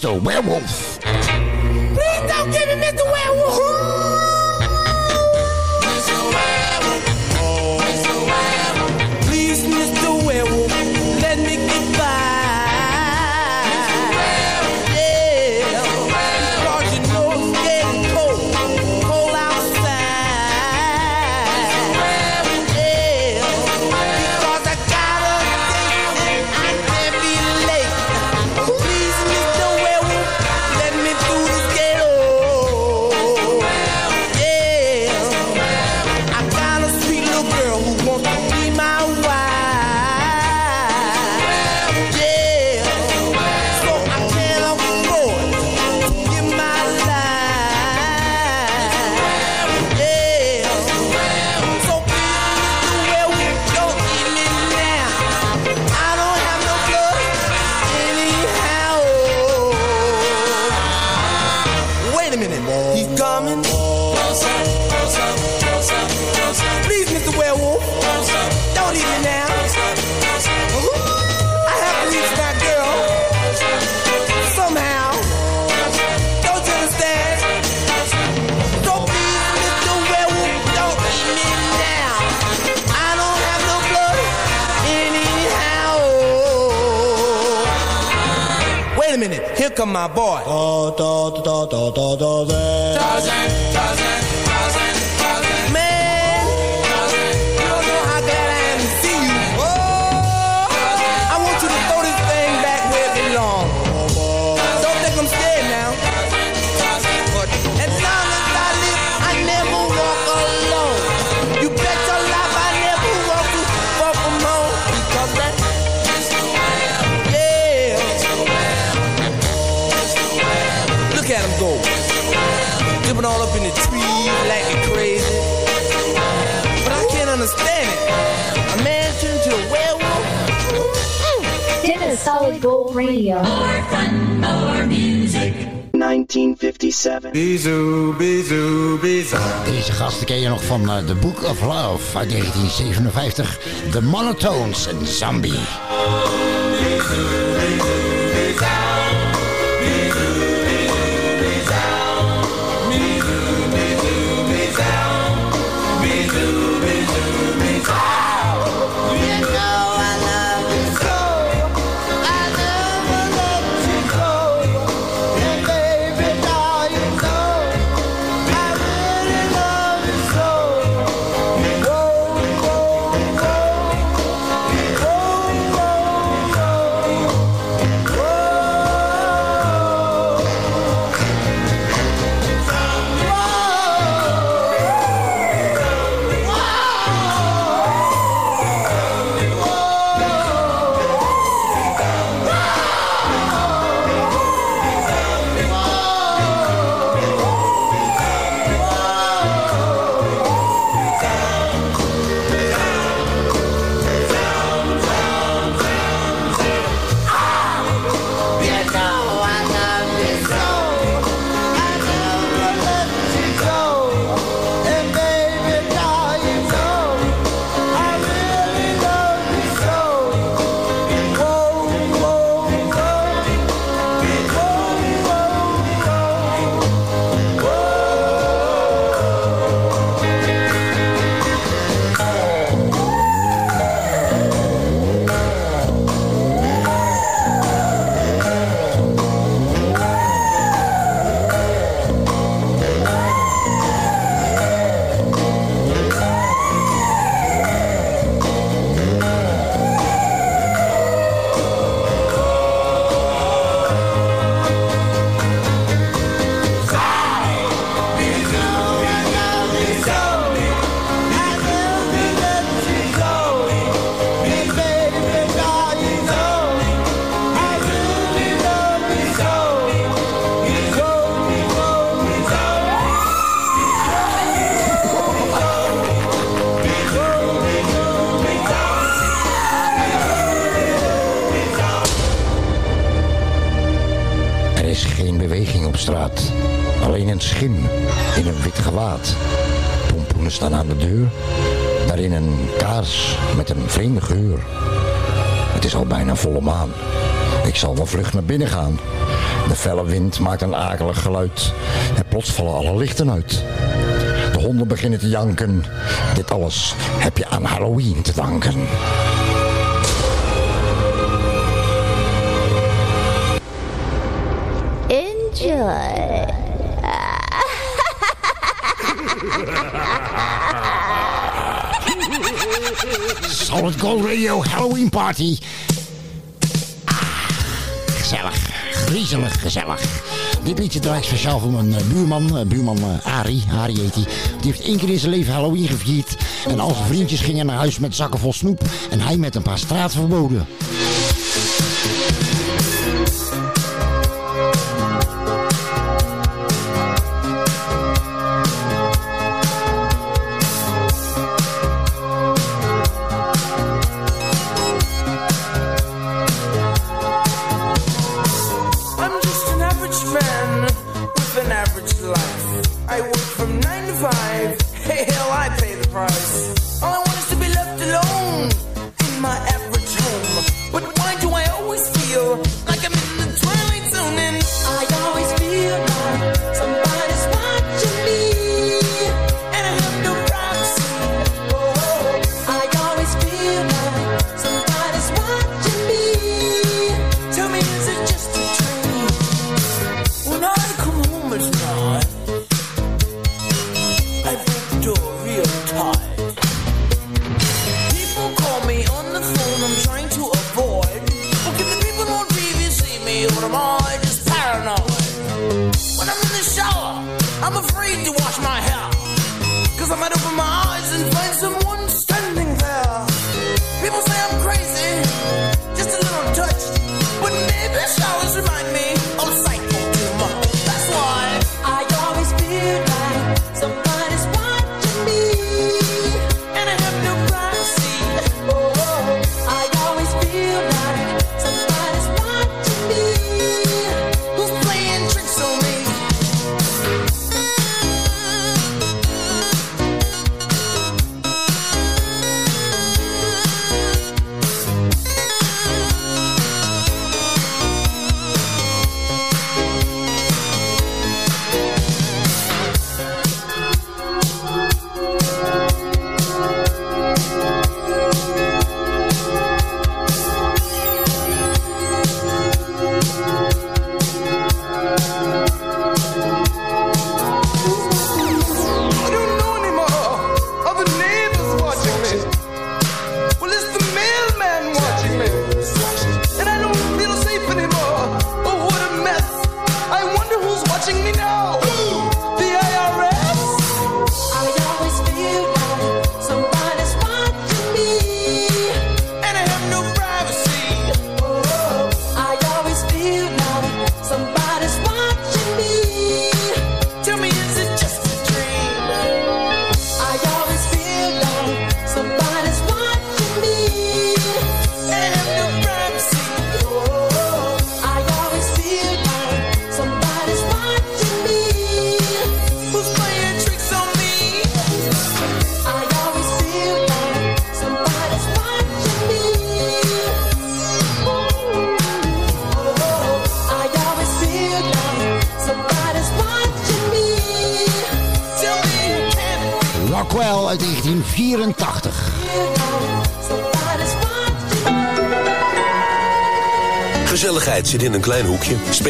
the werewolf. look at my boy. Tarzan, Tarzan. Radio. More fun, more music. 1957. Bizu, bizu, bizu. Deze gasten ken je nog van uh, The Book of Love uit 1957. The Monotones en Zombie. vlug naar binnen gaan. De felle wind maakt een akelig geluid en plots vallen alle lichten uit. De honden beginnen te janken. Dit alles heb je aan Halloween te danken. Enjoy. Solid Gold Radio Halloween Party griezelig gezellig. Dit liedje draai ik speciaal voor mijn eh, buurman, eh, buurman eh, Ari, Ari heet hij. Die. die heeft één keer in zijn leven Halloween gevierd. En al zijn vriendjes gingen naar huis met zakken vol snoep. En hij met een paar straatverboden.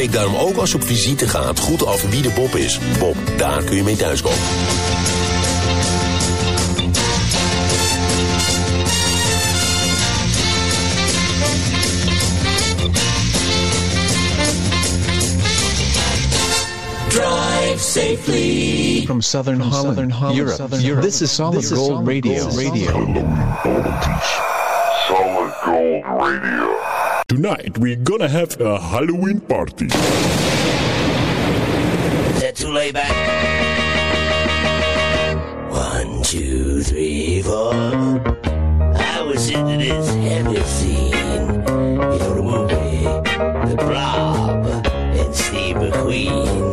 Ik daarom ook als je op visite gaat goed af wie de Bob is. Bob, daar kun je mee thuiskomen. Drive safely from southern Holland, southern Europe. Southern Europe. This is solid gold, radio. Solid gold radio. Tonight we're gonna have a Halloween party. Is that too laid back? One, two, three, four. I was into this heavy scene. You know the movie, The Blob, and Steve McQueen.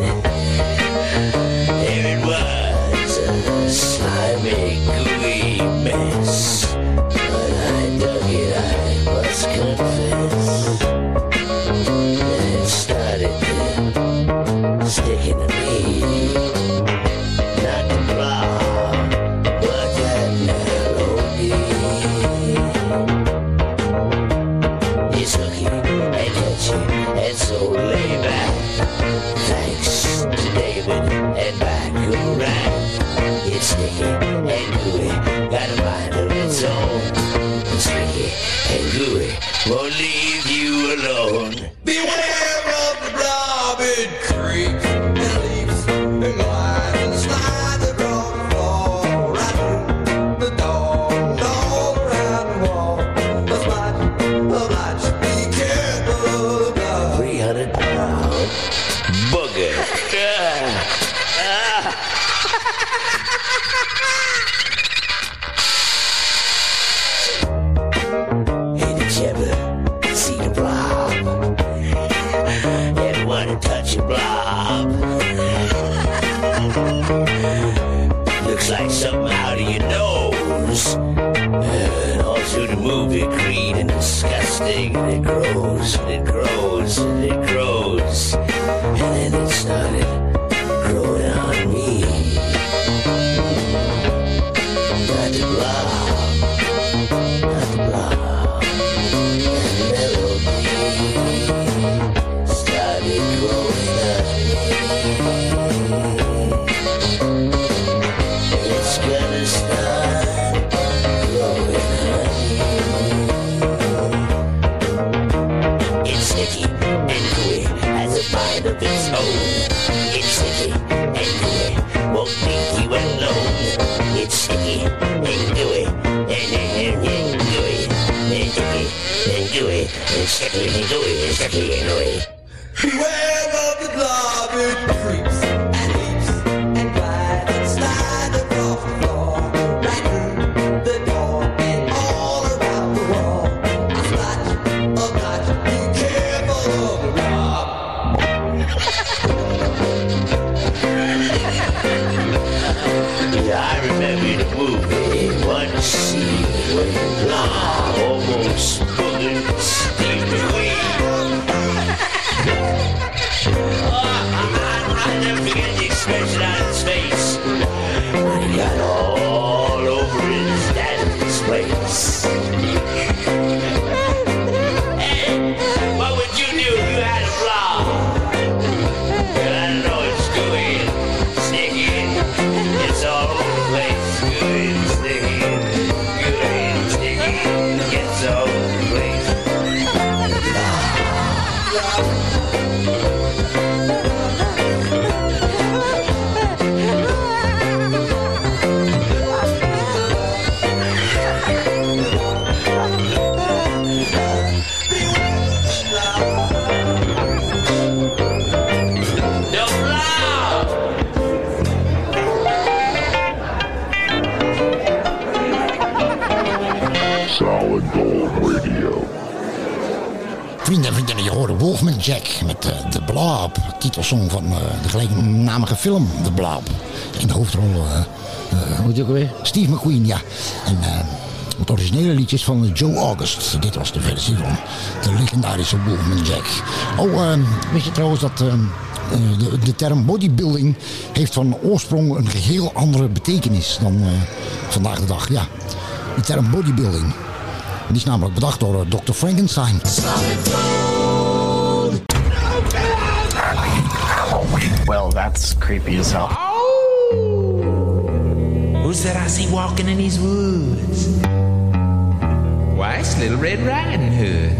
Beware of the garbage creeps and leaps and and across the floor, right through the door and all around the wall. A a blotch, be careful of the rob. yeah, I remember the movie, almost. Wolfman Jack met eh, uh, de Blob. Titelsong van eh, de gelijknamige film de Blob. In de hoofdrol... moet je weer? Steve McQueen, ja. En eh, het originele liedjes van Joe August. Dit was de versie van de legendarische Wolfman Jack. Oh, ehm, weet je trouwens dat... Ehm, de, de, term bodybuilding heeft van oorsprong een geheel andere betekenis dan vandaag de dag. Ja, de term bodybuilding. Die is namelijk bedacht door Dr. Frankenstein. Oh, that's creepy as hell. Oh! Who's that I see walking in these woods? Why, it's Little Red Riding Hood.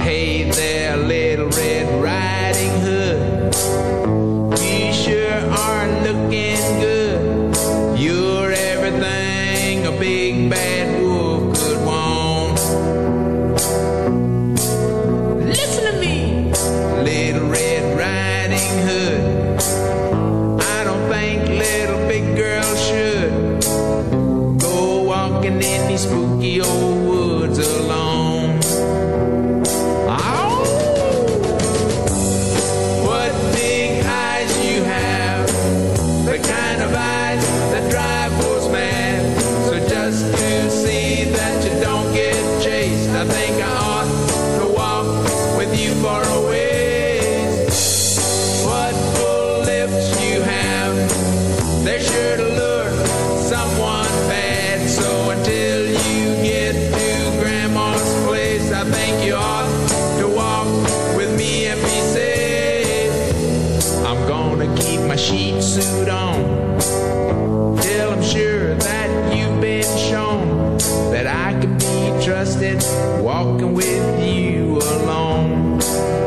Hey there, Little Red walking with you alone.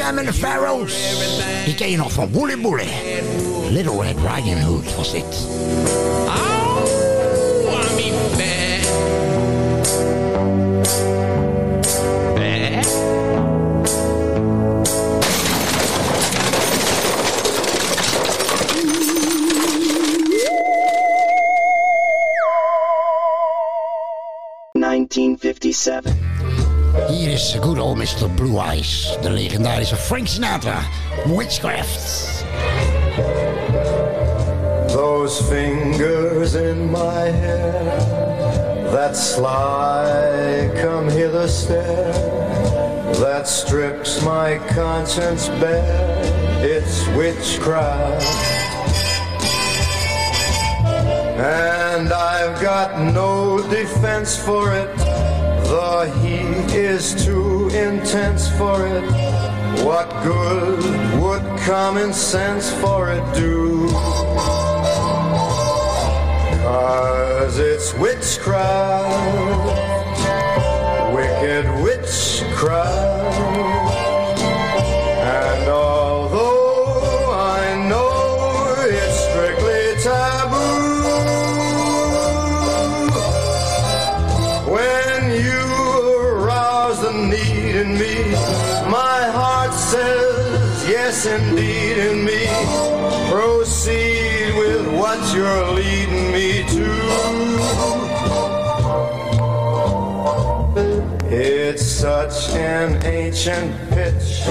The Pharaohs. Die ken je nog van Woolly Bully. Little Red Riding Hood was dit. Blue Eyes. De legendarische Frank Sinatra. Witchcraft. Those fingers in my hair that sly come hither stare that strips my conscience bare it's witchcraft and I've got no defense for it the heat is too intense for it. What good would common sense for it do? Cause it's witchcraft, wicked witchcraft. Indeed in me. Proceed with what you're leading me to. It's such an ancient pitch,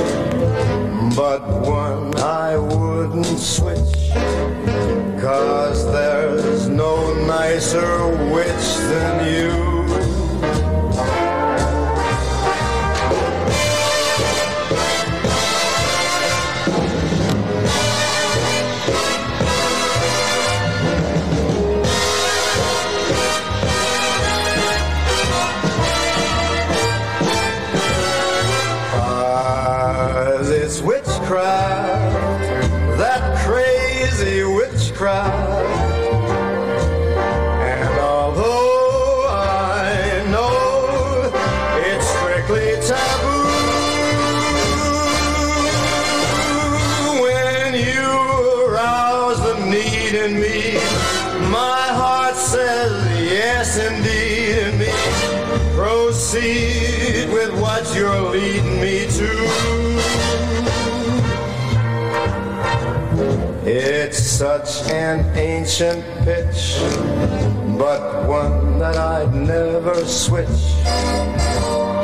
such an ancient pitch, but one that I'd never switch.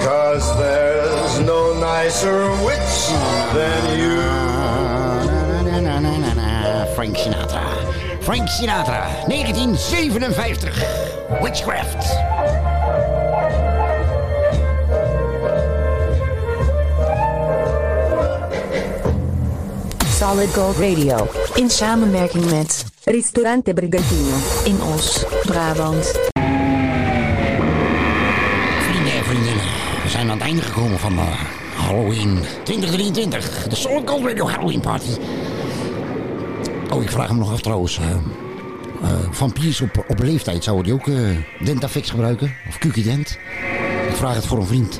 Cause there's no nicer witch than you. Na, na, na, na, na. Frank Sinatra. Frank Sinatra, 1957. Witchcraft. Solid Gold Radio. In samenwerking met Ristorante Brigantino in Os, Brabant. Vrienden en vriendinnen, we zijn aan het einde gekomen van eh, Halloween 2023. De Solid Gold Radio Halloween Party. Oh, ik vraag me nog af trouwens. eh, eh, vampiers op, op leeftijd, zouden die ook eh, Dentafix gebruiken? Of Kukident? Ik vraag het voor een vriend.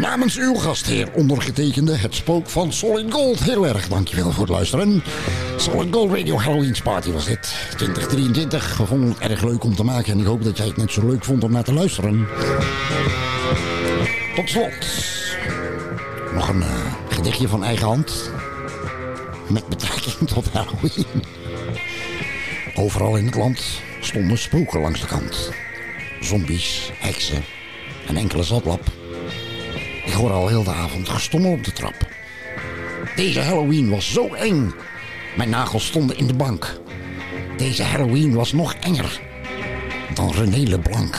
Namens uw gastheer ondergetekende het spook van Solid Gold. Heel erg dankjewel voor het luisteren. Solid Gold Radio Halloween Party was dit. 2023. We vonden het erg leuk om te maken. En ik hoop dat jij het net zo leuk vond om naar te luisteren. Tot slot. Nog een eh, gedichtje van eigen hand. Met betrekking tot Halloween. Overal in het land stonden spoken langs de kant. Zombies, heksen en enkele zatlap. Ik hoor al heel de avond gestommel op de trap. Deze Halloween was zo eng. Mijn nagels stonden in de bank. Deze Halloween was nog enger dan René Leblanc.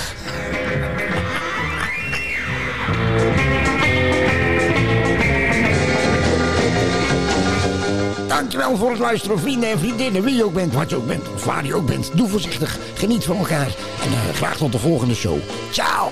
Dankjewel voor het luisteren, vrienden en vriendinnen. Wie je ook bent, wat je ook bent, of waar je ook bent. Doe voorzichtig, geniet van elkaar. En eh, graag tot de volgende show. Ciao!